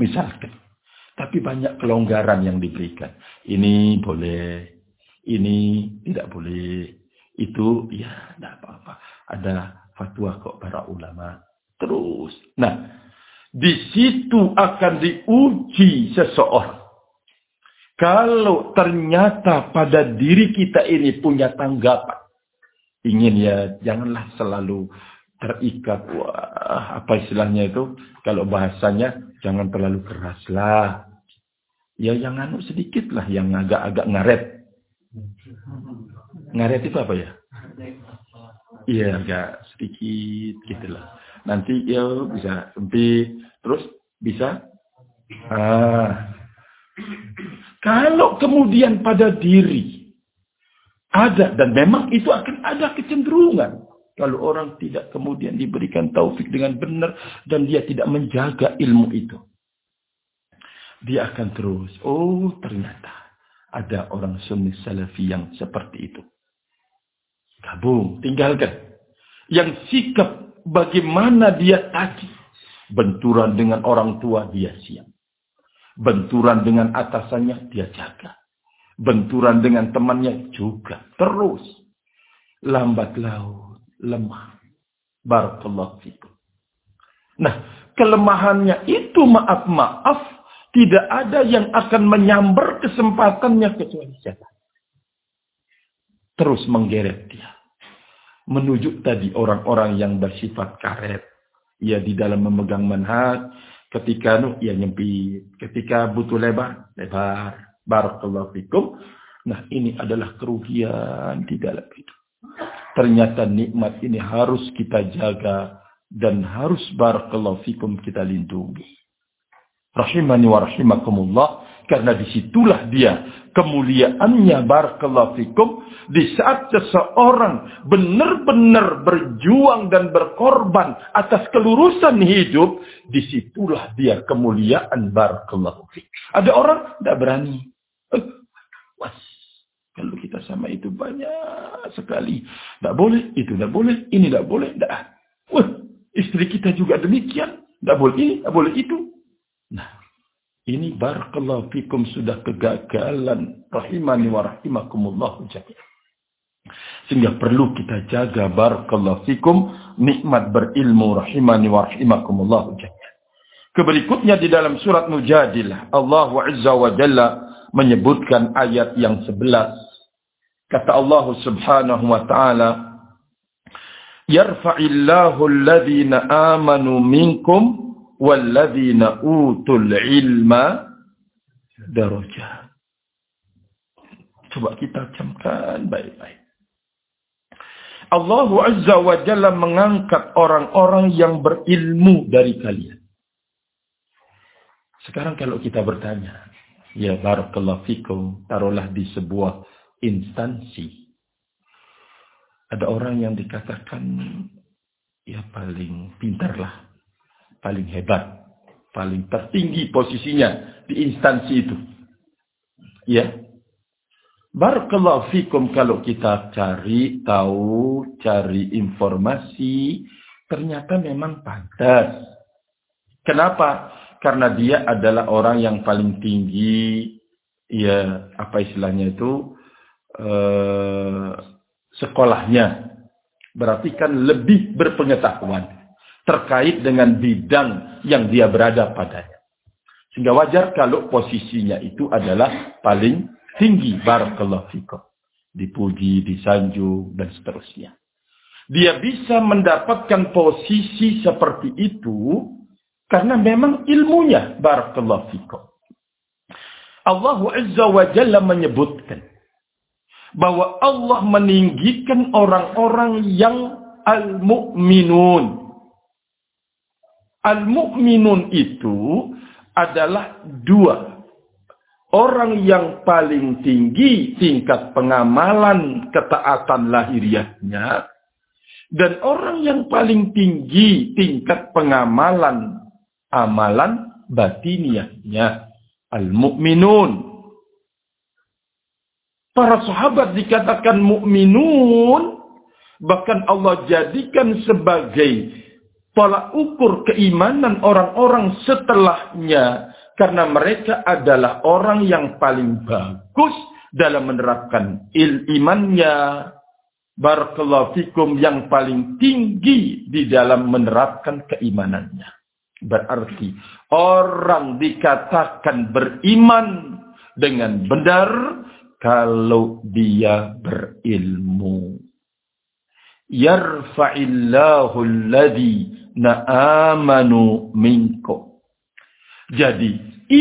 Misalkan. Tapi banyak kelonggaran yang diberikan. Ini boleh. Ini tidak boleh. Itu ya tidak apa-apa. Ada fatwa kok para ulama. Terus. Nah. Di situ akan diuji seseorang. Kalau ternyata pada diri kita ini punya tanggapan. Ingin ya janganlah selalu terikat. Wah, apa istilahnya itu? Kalau bahasanya jangan terlalu keras lah. Ya yang anu sedikit lah, yang agak-agak ngaret. Ngaret itu apa ya? Iya agak sedikit gitu lah. Nanti ya bisa sempit, terus bisa. Ah. Kalau kemudian pada diri ada dan memang itu akan ada kecenderungan kalau orang tidak kemudian diberikan taufik dengan benar dan dia tidak menjaga ilmu itu. Dia akan terus, oh ternyata ada orang sunni salafi yang seperti itu. Gabung, tinggalkan. Yang sikap bagaimana dia tadi. Benturan dengan orang tua dia siap. Benturan dengan atasannya dia jaga. Benturan dengan temannya juga. Terus. Lambat laut lemah. Barakallahu fikum. Nah, kelemahannya itu maaf-maaf tidak ada yang akan menyambar kesempatannya kecuali setan. Terus menggeret dia. Menuju tadi orang-orang yang bersifat karet. Ya di dalam memegang manhaj. Ketika nu ya nyempit. Ketika butuh lebar, lebar. Barakallahu fikum. Nah ini adalah kerugian di dalam hidup. Ternyata nikmat ini harus kita jaga dan harus barakallahu fikum kita lindungi. Rahimani wa rahimakumullah karena di situlah dia kemuliaannya barakallahu fikum di saat seseorang benar-benar berjuang dan berkorban atas kelurusan hidup di situlah dia kemuliaan barakallahu fikum. Ada orang tidak berani. Eh. Kalau kita sama itu banyak sekali. Tidak boleh, itu tidak boleh, ini tidak boleh. Tidak. Wah, Istri kita juga demikian. Tidak boleh ini, tidak boleh itu. Nah, ini barakallahu fikum sudah kegagalan. Rahimani wa rahimakumullah jami'an. Sehingga perlu kita jaga barakallahu fikum nikmat berilmu rahimani wa rahimakumullah jami'an. Keberikutnya di dalam surat Mujadilah Allah Azza wa Jalla menyebutkan ayat yang sebelas. Kata Allah Subhanahu wa taala yarfa'illahu alladhina amanu minkum walladhina utul ilma darajat. Coba kita camkan baik-baik. Allah Azza wa Jalla mengangkat orang-orang yang berilmu dari kalian. Sekarang kalau kita bertanya, ya barakallahu fikum, taruhlah di sebuah instansi ada orang yang dikatakan ya paling pintar lah, paling hebat, paling tertinggi posisinya di instansi itu. Ya. Barakallahu fikum kalau kita cari tahu, cari informasi, ternyata memang pantas. Kenapa? Karena dia adalah orang yang paling tinggi, ya apa istilahnya itu, eh, sekolahnya. Berarti kan lebih berpengetahuan terkait dengan bidang yang dia berada padanya. Sehingga wajar kalau posisinya itu adalah paling tinggi. Barakallahu fikum. Dipuji, disanjung, dan seterusnya. Dia bisa mendapatkan posisi seperti itu karena memang ilmunya. Barakallahu fikum. Allah Azza wa Jalla menyebutkan bahwa Allah meninggikan orang-orang yang al-mu'minun. Al-mu'minun itu adalah dua. Orang yang paling tinggi tingkat pengamalan ketaatan lahiriahnya. Dan orang yang paling tinggi tingkat pengamalan amalan batiniahnya. Al-mu'minun. Para sahabat dikatakan mukminun, bahkan Allah jadikan sebagai tolak ukur keimanan orang-orang setelahnya. Karena mereka adalah orang yang paling bagus dalam menerapkan il imannya. Barakallahu yang paling tinggi di dalam menerapkan keimanannya. Berarti orang dikatakan beriman dengan benar kalau dia berilmu. Yarfa'illahu alladhina amanu minkum. Jadi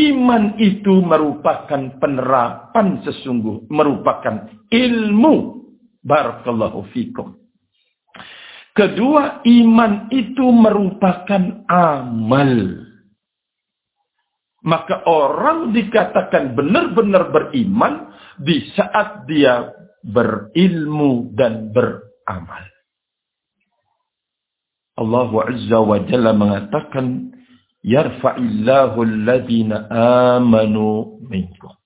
iman itu merupakan penerapan sesungguh, merupakan ilmu. Barakallahu fikum. Kedua, iman itu merupakan amal. Maka orang dikatakan benar-benar beriman di saat dia berilmu dan beramal. Allah Azza wa Jalla mengatakan, Yarfa'illahu alladhina amanu minkum.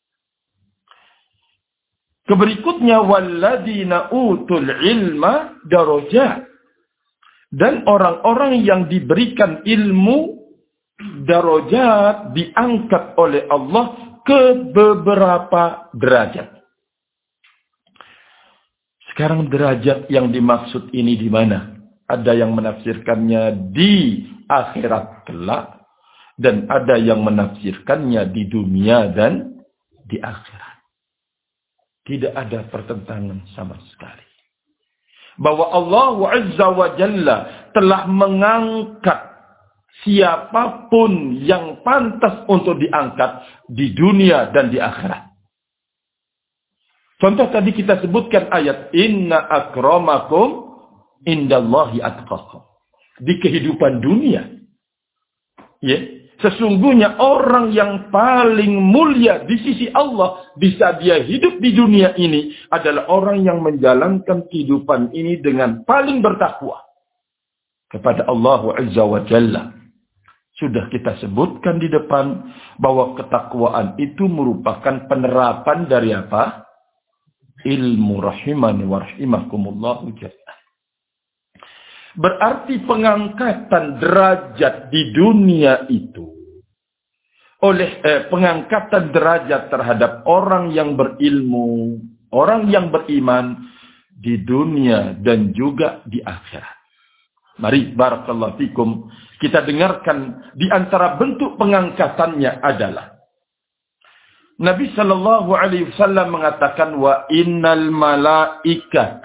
Keberikutnya, Walladhina utul ilma darajat. Dan orang-orang yang diberikan ilmu, darajat diangkat oleh Allah ke beberapa derajat. Sekarang derajat yang dimaksud ini di mana? Ada yang menafsirkannya di akhirat kelak. Dan ada yang menafsirkannya di dunia dan di akhirat. Tidak ada pertentangan sama sekali. Bahwa Allah Azza wa Jalla telah mengangkat siapa pun yang pantas untuk diangkat di dunia dan di akhirat. Contoh tadi kita sebutkan ayat inna akramakum indallahi atqakum. Di kehidupan dunia. Ya, sesungguhnya orang yang paling mulia di sisi Allah bisa dia hidup di dunia ini adalah orang yang menjalankan kehidupan ini dengan paling bertakwa kepada Allah Azza wa Jalla. Sudah kita sebutkan di depan bahwa ketakwaan itu merupakan penerapan dari apa? ilmu rahimani wa rahimakumullahu Berarti pengangkatan derajat di dunia itu oleh eh, pengangkatan derajat terhadap orang yang berilmu, orang yang beriman di dunia dan juga di akhirat. Mari barakallahu fikum kita dengarkan di antara bentuk pengangkatannya adalah Nabi Shallallahu Alaihi Wasallam mengatakan wa innal malaikat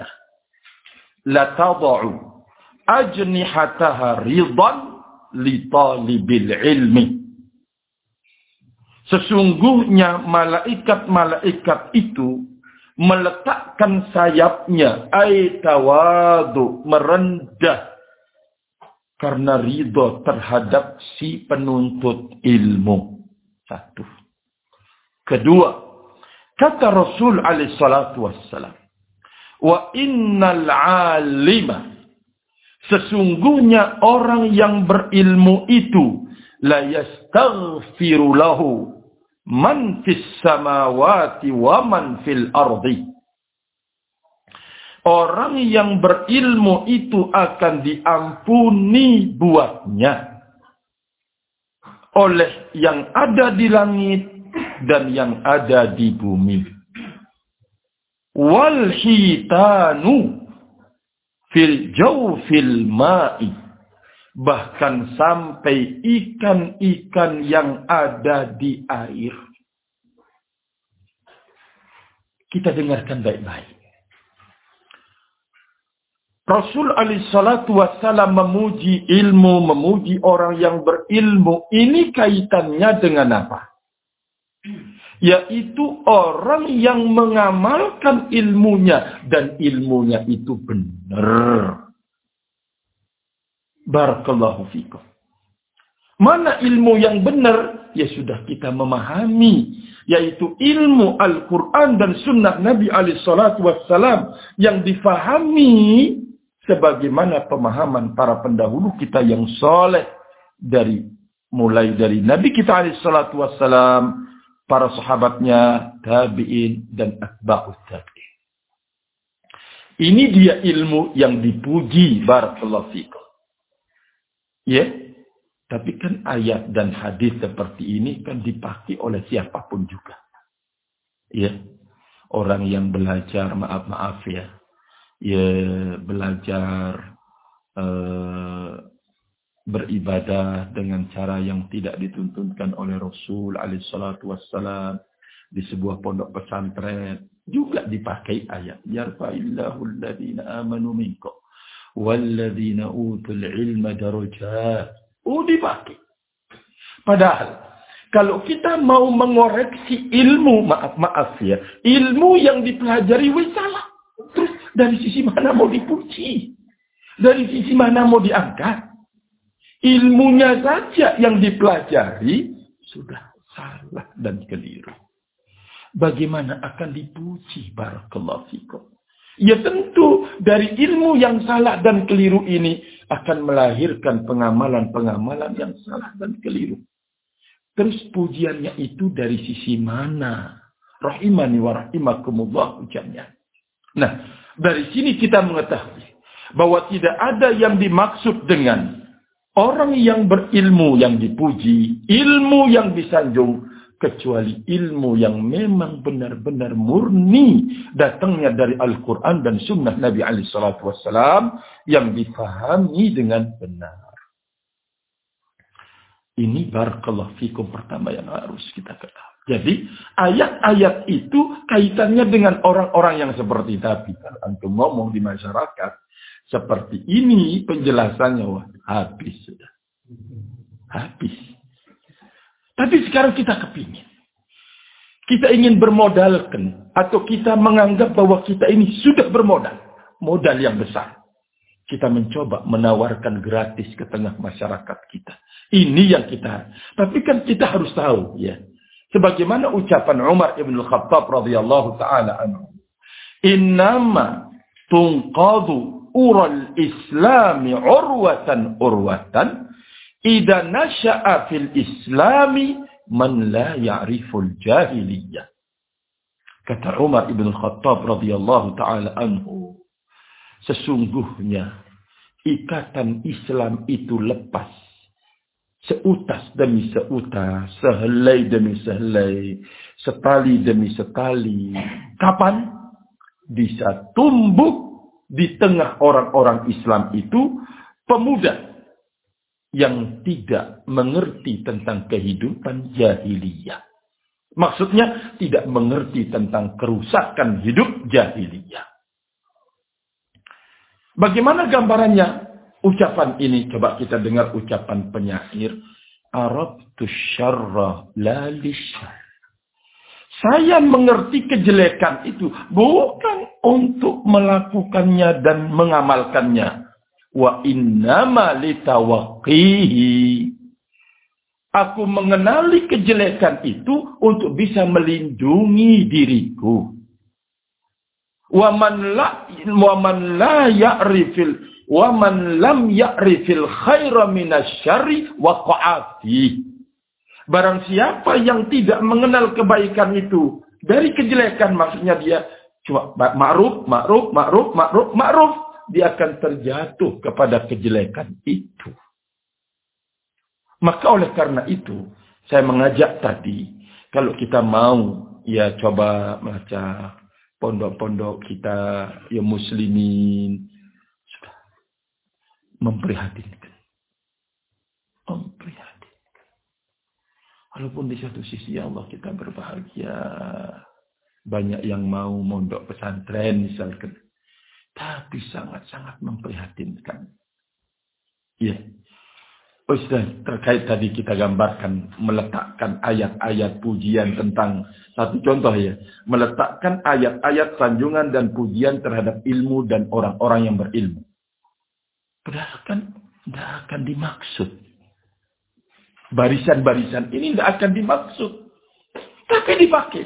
la tadau ajnihataha ridan li talibil ilmi. Sesungguhnya malaikat-malaikat itu meletakkan sayapnya ay tawadu merendah karena ridho terhadap si penuntut ilmu. Satu. Kedua, kata Rasul alaihi salatu wassalam, wa innal alima sesungguhnya orang yang berilmu itu la yastaghfiru lahu man fis samawati wa man fil ardi Orang yang berilmu itu akan diampuni buatnya oleh yang ada di langit dan yang ada di bumi. Wal hitanu fil jawfil ma'i. Bahkan sampai ikan-ikan yang ada di air. Kita dengarkan baik-baik. Rasul alaihi salatu wassalam memuji ilmu, memuji orang yang berilmu. Ini kaitannya dengan apa? yaitu orang yang mengamalkan ilmunya dan ilmunya itu benar. Barakallahu fikum. Mana ilmu yang benar? Ya sudah kita memahami. Yaitu ilmu Al-Quran dan sunnah Nabi salatu wassalam. Yang difahami sebagaimana pemahaman para pendahulu kita yang soleh. Dari mulai dari Nabi kita salatu wassalam para sahabatnya, tabi'in, dan atba'ut tabi'in. Ini dia ilmu yang dipuji barakallahu fikum. Ya, tapi kan ayat dan hadis seperti ini kan dipakai oleh siapa pun juga. Ya, orang yang belajar maaf-maaf ya, ya belajar uh, beribadah dengan cara yang tidak dituntunkan oleh Rasul alaihissalatu wassalam di sebuah pondok pesantren. Juga dipakai ayat yarfa'illahu alladhina amanu minkum walladhina utul ilma darajat. Oh dipakai. Padahal kalau kita mau mengoreksi ilmu maaf maaf ya ilmu yang dipelajari wis salah. terus dari sisi mana mau dipuji dari sisi mana mau diangkat ilmunya saja yang dipelajari sudah salah dan keliru. Bagaimana akan dipuji barakallahu fikum? Ya tentu dari ilmu yang salah dan keliru ini akan melahirkan pengamalan-pengamalan yang salah dan keliru. Terus pujiannya itu dari sisi mana? Rahimani wa rahimakumullah ujarnya. Nah, dari sini kita mengetahui bahwa tidak ada yang dimaksud dengan Orang yang berilmu yang dipuji, ilmu yang disanjung, kecuali ilmu yang memang benar-benar murni datangnya dari Al-Quran dan Sunnah Nabi Ali Shallallahu Wasallam yang difahami dengan benar. Ini barakallahu fikum pertama yang harus kita ketahui. Jadi ayat-ayat itu kaitannya dengan orang-orang yang seperti tadi. Antum ngomong di masyarakat seperti ini penjelasannya wah habis sudah. Habis. Tapi sekarang kita kepingin. Kita ingin bermodalkan. Atau kita menganggap bahwa kita ini sudah bermodal. Modal yang besar. Kita mencoba menawarkan gratis ke tengah masyarakat kita. Ini yang kita. Tapi kan kita harus tahu ya. Sebagaimana ucapan Umar ibn Khattab radhiyallahu taala anhu. Innama tunqadu ural islami urwatan urwatan Ida nasya'a fil islami man la ya'riful jahiliyah. Kata Umar ibn Khattab radhiyallahu taala anhu, sesungguhnya ikatan Islam itu lepas seutas demi seutas, sehelai demi sehelai, setali demi setali. Kapan bisa tumbuh di tengah orang-orang Islam itu pemuda yang tidak mengerti tentang kehidupan jahiliyah. Maksudnya tidak mengerti tentang kerusakan hidup jahiliyah. Bagaimana gambarannya? Ucapan ini coba kita dengar ucapan penyair. Arab Saya mengerti kejelekan itu bukan untuk melakukannya dan mengamalkannya Wa innama litawaqqihi. Aku mengenali kejelekan itu untuk bisa melindungi diriku. Wa man la wa man la ya'rifil wa man lam ya'rifil khaira minasyarri waqa'ati. Barang siapa yang tidak mengenal kebaikan itu dari kejelekan maksudnya dia cuma ma'ruf, ma'ruf, ma'ruf, ma'ruf, ma'ruf dia akan terjatuh kepada kejelekan itu. Maka oleh karena itu, saya mengajak tadi, kalau kita mau ya coba baca pondok-pondok kita ya muslimin sudah memprihatinkan. Memprihatinkan. Walaupun di satu sisi ya Allah kita berbahagia. Banyak yang mau mondok pesantren misalkan. Tapi sangat-sangat memprihatinkan. Ya. Ustaz, terkait tadi kita gambarkan meletakkan ayat-ayat pujian tentang satu contoh ya, meletakkan ayat-ayat sanjungan dan pujian terhadap ilmu dan orang-orang yang berilmu. Padahal kan tidak akan dimaksud. Barisan-barisan ini tidak akan dimaksud. Tapi dipakai.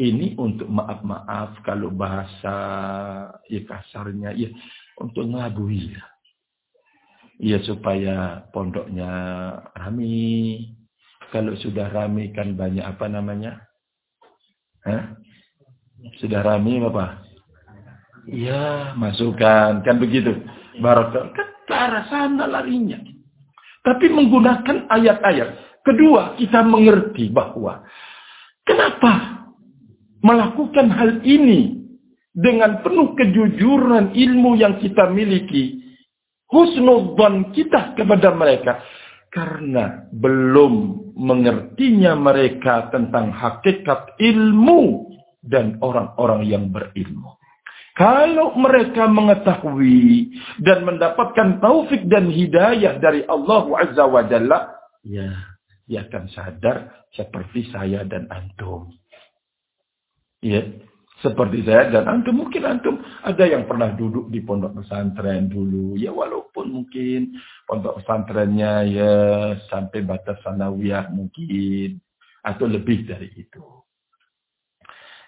Ini untuk maaf-maaf kalau bahasa ya kasarnya ya untuk ngelabui lah. Ya supaya pondoknya rame. Kalau sudah rame kan banyak apa namanya? Hah? Sudah rame apa? Ya, masukkan. Kan begitu. Barokah. Kan ke arah sana larinya. Tapi menggunakan ayat-ayat. Kedua, kita mengerti bahwa kenapa melakukan hal ini dengan penuh kejujuran ilmu yang kita miliki, husnudzan kita kepada mereka karena belum mengertinya mereka tentang hakikat ilmu dan orang-orang yang berilmu. Kalau mereka mengetahui dan mendapatkan taufik dan hidayah dari Allah Azza wa Jalla, ya, dia akan sadar seperti saya dan antum. Ya, seperti saya dan antum mungkin antum ada yang pernah duduk di pondok pesantren dulu. Ya walaupun mungkin pondok pesantrennya ya sampai batas sanawiyah mungkin atau lebih dari itu.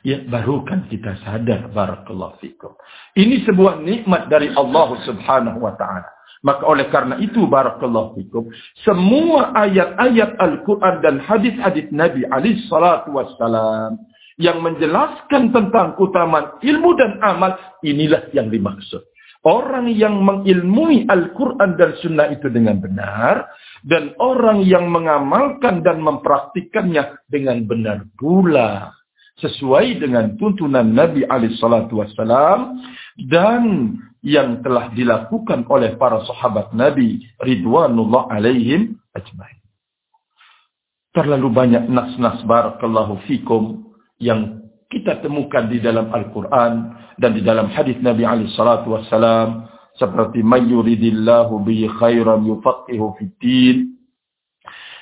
Ya baru kan kita sadar barakallahu fikum. Ini sebuah nikmat dari Allah Subhanahu wa taala. Maka oleh karena itu barakallahu fikum semua ayat-ayat Al-Qur'an dan hadis-hadis Nabi alaihi salatu wassalam yang menjelaskan tentang keutamaan ilmu dan amal, inilah yang dimaksud. Orang yang mengilmui Al-Quran dan Sunnah itu dengan benar. Dan orang yang mengamalkan dan mempraktikannya dengan benar pula. Sesuai dengan tuntunan Nabi SAW. Dan yang telah dilakukan oleh para sahabat Nabi. Ridwanullah alaihim ajmain. Terlalu banyak nas-nas barakallahu fikum. Yang kita temukan di dalam Al-Quran dan di dalam hadis Nabi alaihi salatu wassalam seperti mayyuridillahu bi khairan yufaqihu fiddin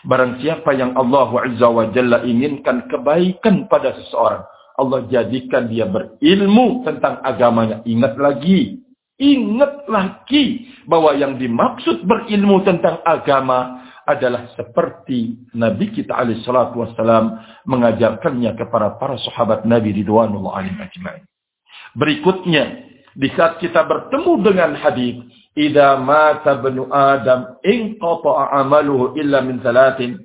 barang siapa yang Allah Azza wa Jalla inginkan kebaikan pada seseorang Allah jadikan dia berilmu tentang agamanya. Ingat lagi ingat lagi bahwa yang dimaksud berilmu tentang agama adalah seperti Nabi kita alaihi salatu wassalam mengajarkannya kepada para sahabat Nabi ridwanullah alaihim ajma'in. Berikutnya, di saat kita bertemu dengan hadis, "Idza mata banu Adam inqata'a amaluhu illa min salatin."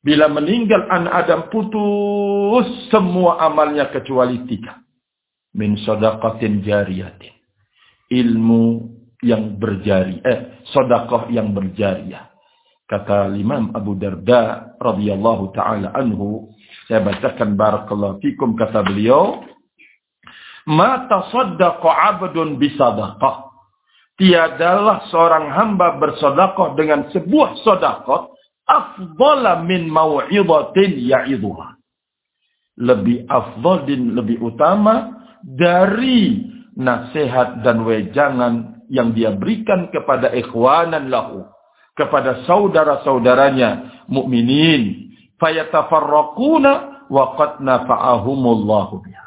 Bila meninggal anak Adam putus semua amalnya kecuali tiga. Min sadaqatin jariyatin. Ilmu yang berjari, eh, sodakoh yang berjariah Kata Imam Abu Darda radhiyallahu taala anhu, saya bacakan barakallahu fikum kata beliau, "Ma tasaddaqa 'abdun bisadaqah." Tiadalah seorang hamba bersedekah dengan sebuah sedekah afdala min mau'izatin ya'idhuha. Lebih afdal dan lebih utama dari nasihat dan wejangan yang dia berikan kepada ikhwanan lahu kepada saudara-saudaranya mukminin. Fayatafarraquna wa qad nafa'ahumullahu biha.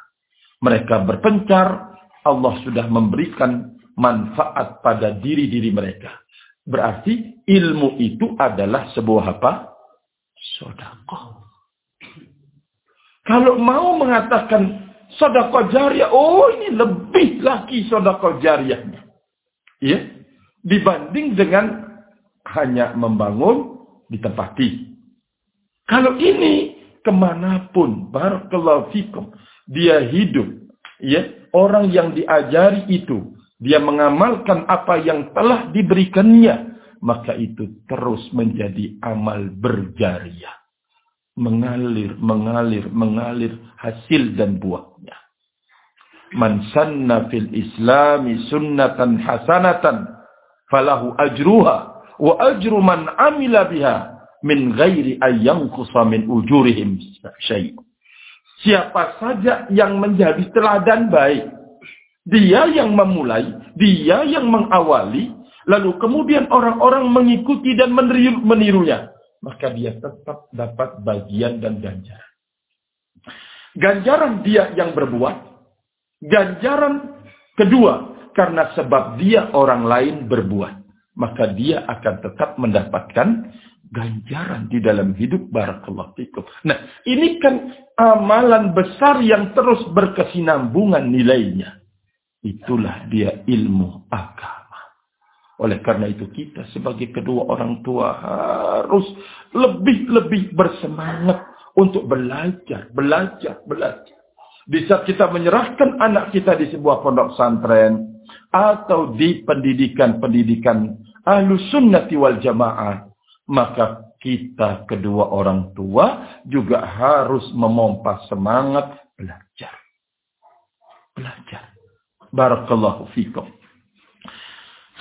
Mereka berpencar Allah sudah memberikan manfaat pada diri-diri mereka. Berarti ilmu itu adalah sebuah apa? Sedekah. Kalau mau mengatakan sedekah jariah oh ini lebih lagi sedekah jariahnya. Ya? Dibanding dengan hanya membangun ditempati. Kalau ini ke mana pun, barakallahu fikum, dia hidup, ya orang yang diajari itu, dia mengamalkan apa yang telah diberikannya, maka itu terus menjadi amal berjariah. Mengalir, mengalir, mengalir hasil dan buahnya. Man sanna fil islami sunnatan hasanatan falahu ajruha wa ajru man amila biha min ghairi ayyanqusa min ujurihim syai'. Siapa saja yang menjadi teladan baik, dia yang memulai, dia yang mengawali, lalu kemudian orang-orang mengikuti dan menirunya, maka dia tetap dapat bagian dan ganjaran. Ganjaran dia yang berbuat, ganjaran kedua karena sebab dia orang lain berbuat maka dia akan tetap mendapatkan ganjaran di dalam hidup barakallahu fikum. Nah, ini kan amalan besar yang terus berkesinambungan nilainya. Itulah dia ilmu agama. Oleh karena itu kita sebagai kedua orang tua harus lebih-lebih bersemangat untuk belajar, belajar, belajar. Di saat kita menyerahkan anak kita di sebuah pondok pesantren, atau di pendidikan-pendidikan ahlu sunnati wal jamaah, maka kita kedua orang tua juga harus memompa semangat belajar. Belajar. Barakallahu fikum.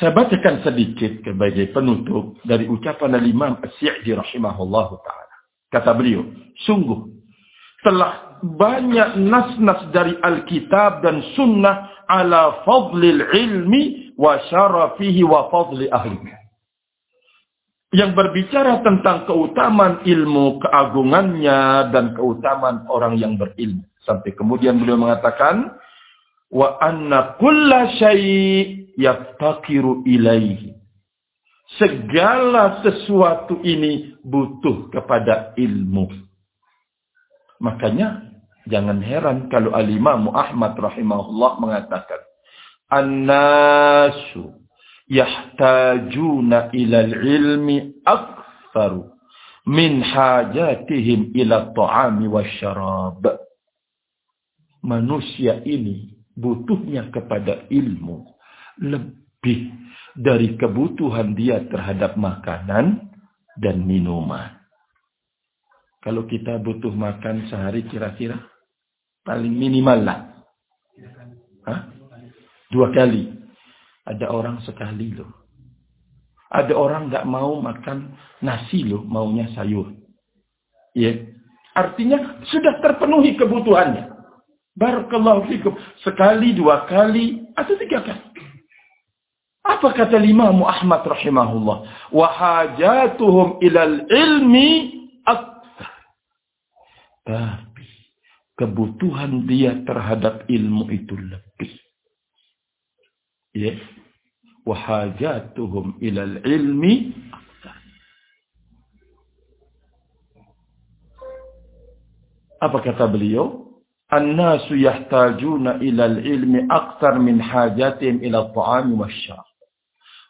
Saya bacakan sedikit sebagai penutup dari ucapan al-Imam As-Si'di rahimahullah ta'ala. Kata beliau, sungguh telah banyak nas-nas dari Alkitab dan Sunnah ala fadlil ilmi wa syarafihi wa fadli ahli. Yang berbicara tentang keutamaan ilmu, keagungannya, dan keutamaan orang yang berilmu. Sampai kemudian beliau mengatakan, wa anna kulla syai' ilaihi. Segala sesuatu ini butuh kepada ilmu. Makanya Jangan heran kalau al-Imam Ahmad rahimahullah mengatakan An-nasu yahtajuna ila ilmi aktsaru min hajatihim ila ta'ami wasyarab. Manusia ini butuhnya kepada ilmu lebih dari kebutuhan dia terhadap makanan dan minuman. Kalau kita butuh makan sehari kira-kira paling minimal lah. Hah? Dua kali. Ada orang sekali loh. Ada orang nggak mau makan nasi loh, maunya sayur. Ya. Artinya sudah terpenuhi kebutuhannya. Barakallahu fikum. Sekali, dua kali, atau tiga kali. Apa kata Imam Ahmad rahimahullah? Wahajatuhum ilal ilmi. Tapi kebutuhan dia terhadap ilmu itu lebih. Ya. Wahajatuhum ilal ilmi. Apa kata beliau? An-nasu yahtajuna ilal ilmi aktar min hajatihim ila ta'ami wasyarab.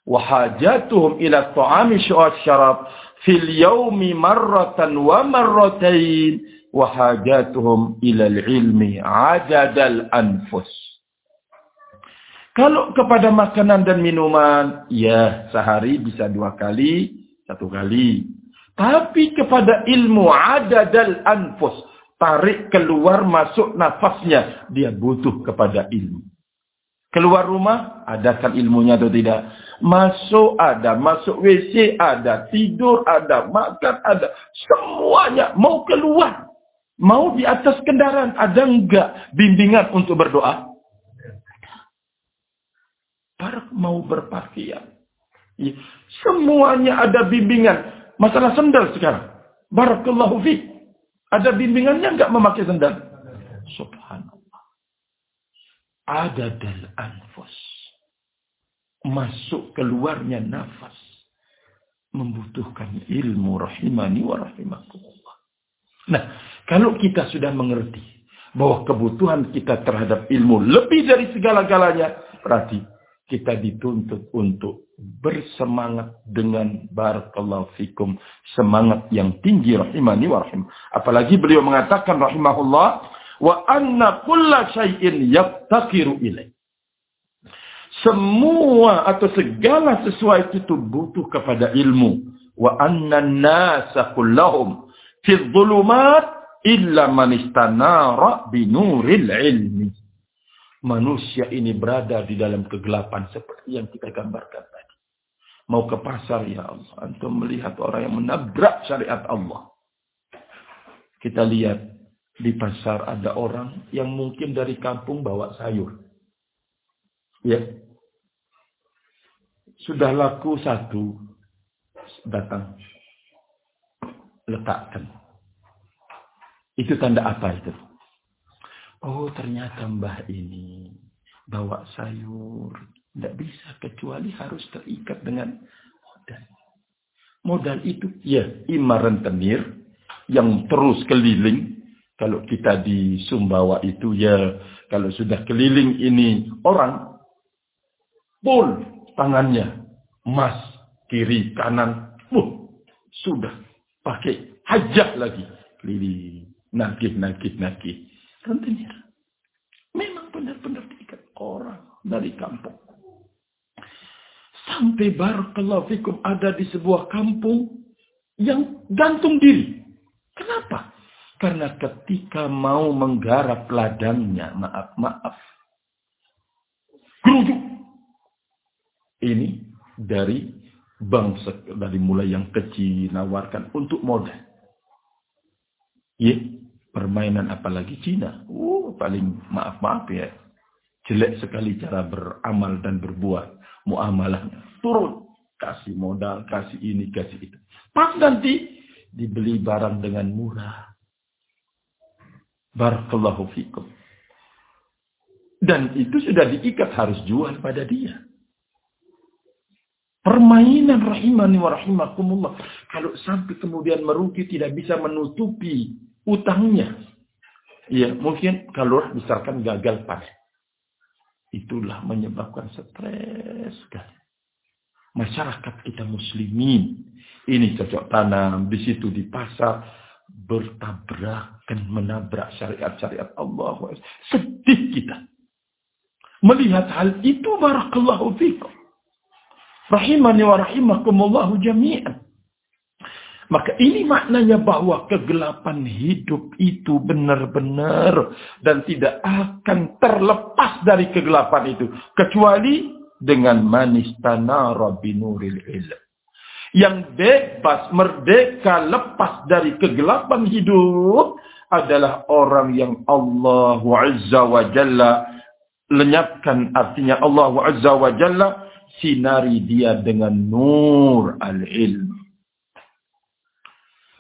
وحاجاتهم إلى الطعام والشراب في اليوم مرة ومرتين wahajatuhum ilal ilmi ajadal anfus. Kalau kepada makanan dan minuman, ya sehari bisa dua kali, satu kali. Tapi kepada ilmu adadal anfus, tarik keluar masuk nafasnya, dia butuh kepada ilmu. Keluar rumah, adakan ilmunya atau tidak? Masuk ada, masuk WC ada, tidur ada, makan ada, semuanya mau keluar Mau di atas kendaraan, ada enggak bimbingan untuk berdoa? Para mau berpakaian. Ya. Semuanya ada bimbingan. Masalah sendal sekarang. Barakallahu fi. Ada bimbingannya enggak memakai sendal? Subhanallah. Ada dal anfus masuk keluarnya nafas membutuhkan ilmu rahimani wa rahimakumullah. Nah, kalau kita sudah mengerti bahwa kebutuhan kita terhadap ilmu lebih dari segala-galanya, berarti kita dituntut untuk bersemangat dengan barakallahu fikum semangat yang tinggi rahimani wa rahim. Apalagi beliau mengatakan rahimahullah wa anna kulla syai'in yaftakiru ilaih. Semua atau segala sesuatu itu butuh kepada ilmu. Wa anna nasa kullahum fi dhulumat illa man istanara binuril ilmi. Manusia ini berada di dalam kegelapan seperti yang kita gambarkan tadi. Mau ke pasar ya Allah. Antum melihat orang yang menabrak syariat Allah. Kita lihat di pasar ada orang yang mungkin dari kampung bawa sayur. Ya. Sudah laku satu. Datang. Letakkan. Itu tanda apa itu? Oh ternyata mbah ini bawa sayur. Tidak bisa kecuali harus terikat dengan modal. Modal itu ya imar rentenir yang terus keliling. Kalau kita di Sumbawa itu ya kalau sudah keliling ini orang pun tangannya emas kiri kanan uh, sudah pakai hajah lagi. Keliling nagih nagih nagih. Rentenir memang benar-benar diikat orang dari kampung. Sampai barakallahu fikum ada di sebuah kampung yang gantung diri. Kenapa? Karena ketika mau menggarap ladangnya maaf maaf. Geruduk. Ini dari bank dari mulai yang kecil nawarkan untuk modal. Ya, permainan apalagi Cina. Uh, paling maaf-maaf ya. Jelek sekali cara beramal dan berbuat. Muamalahnya turun. Kasih modal, kasih ini, kasih itu. Pas nanti dibeli barang dengan murah. Barakallahu fikum. Dan itu sudah diikat harus jual pada dia. Permainan rahimani wa rahimakumullah. Kalau sampai kemudian merugi tidak bisa menutupi utangnya. Ya, mungkin kalau misalkan gagal panen. Itulah menyebabkan stres sekali. Masyarakat kita muslimin. Ini cocok tanam. Di situ di pasar. Bertabrakan menabrak syariat-syariat Allah. Sedih kita. Melihat hal itu barakallahu fikum. Rahimani wa rahimakumullahu jami'an. Maka ini maknanya bahwa kegelapan hidup itu benar-benar dan tidak akan terlepas dari kegelapan itu. Kecuali dengan manis tanara binuril ilm. Yang bebas, merdeka, lepas dari kegelapan hidup adalah orang yang Allah Azza wa Jalla lenyapkan artinya Allah Azza wa Jalla sinari dia dengan nur al-ilm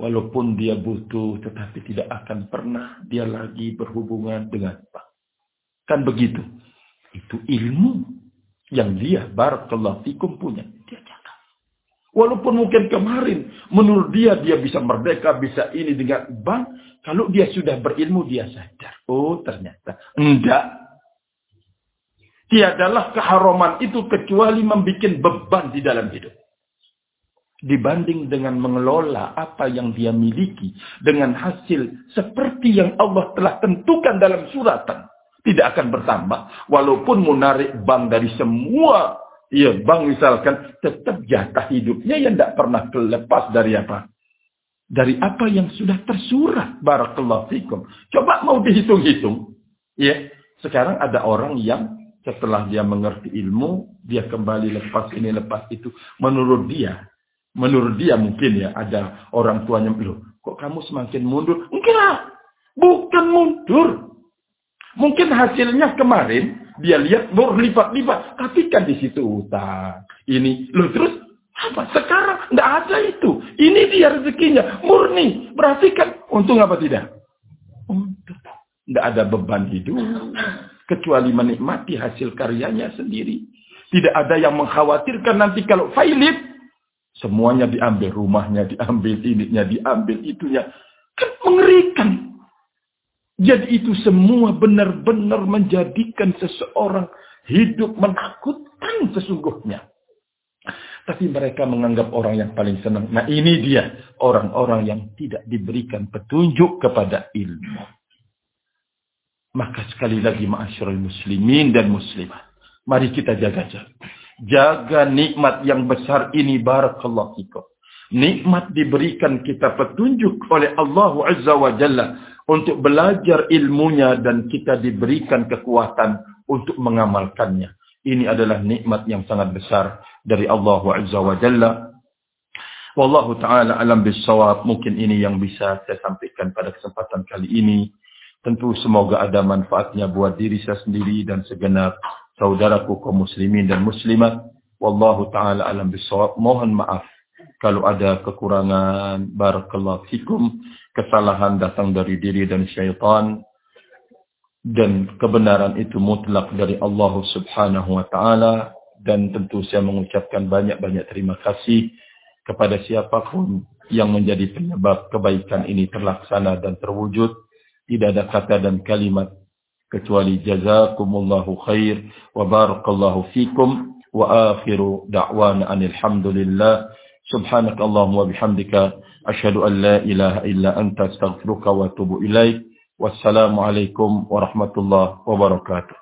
Walaupun dia butuh, tetapi tidak akan pernah dia lagi berhubungan dengan Pak. Kan begitu. Itu ilmu yang dia, barakallahu fikum punya. Dia jaga. Walaupun mungkin kemarin, menurut dia, dia bisa merdeka, bisa ini dengan bank. Kalau dia sudah berilmu, dia sadar. Oh, ternyata. Enggak. Tiadalah keharaman itu kecuali membuat beban di dalam hidup. Dibanding dengan mengelola apa yang dia miliki dengan hasil seperti yang Allah telah tentukan dalam suratan tidak akan bertambah. Walaupun menarik bank dari semua ya bank misalkan tetap jatah hidupnya yang tidak pernah lepas dari apa? Dari apa yang sudah tersurat barakallahu fikum. Coba mau dihitung-hitung ya sekarang ada orang yang setelah dia mengerti ilmu dia kembali lepas ini lepas itu menurut dia Menurut dia mungkin ya ada orang tuanya, loh kok kamu semakin mundur? Enggak, bukan mundur. Mungkin hasilnya kemarin dia lihat berlipat-lipat, tapi kan di situ utang. Ini, loh terus apa? Sekarang enggak ada itu. Ini dia rezekinya, murni. Berarti kan untung apa tidak? Untung. Enggak ada beban hidup. Kecuali menikmati hasil karyanya sendiri. Tidak ada yang mengkhawatirkan nanti kalau failit, Semuanya diambil, rumahnya diambil, ininya diambil, itunya. Kan mengerikan. Jadi itu semua benar-benar menjadikan seseorang hidup menakutkan sesungguhnya. Tapi mereka menganggap orang yang paling senang. Nah ini dia. Orang-orang yang tidak diberikan petunjuk kepada ilmu. Maka sekali lagi ma'asyurul muslimin dan muslimat. Mari kita jaga-jaga. Jaga nikmat yang besar ini barakallahu fikum. Nikmat diberikan kita petunjuk oleh Allah Azza wa Jalla untuk belajar ilmunya dan kita diberikan kekuatan untuk mengamalkannya. Ini adalah nikmat yang sangat besar dari Allah Azza wa Jalla. Wallahu ta'ala alam bisawab. Mungkin ini yang bisa saya sampaikan pada kesempatan kali ini. Tentu semoga ada manfaatnya buat diri saya sendiri dan segenap saudaraku kaum muslimin dan muslimat. Wallahu taala alam bisawab. Mohon maaf kalau ada kekurangan. Barakallahu fikum. Kesalahan datang dari diri dan syaitan. Dan kebenaran itu mutlak dari Allah subhanahu wa ta'ala. Dan tentu saya mengucapkan banyak-banyak terima kasih kepada siapa pun yang menjadi penyebab kebaikan ini terlaksana dan terwujud. Tidak ada kata dan kalimat kecuali jazakumullahu khair wa barakallahu fikum wa akhiru da'wana anil subhanakallahumma wa bihamdika asyhadu an la ilaha illa anta astaghfiruka wa atubu ilaik. Wassalamu alaikum warahmatullahi wabarakatuh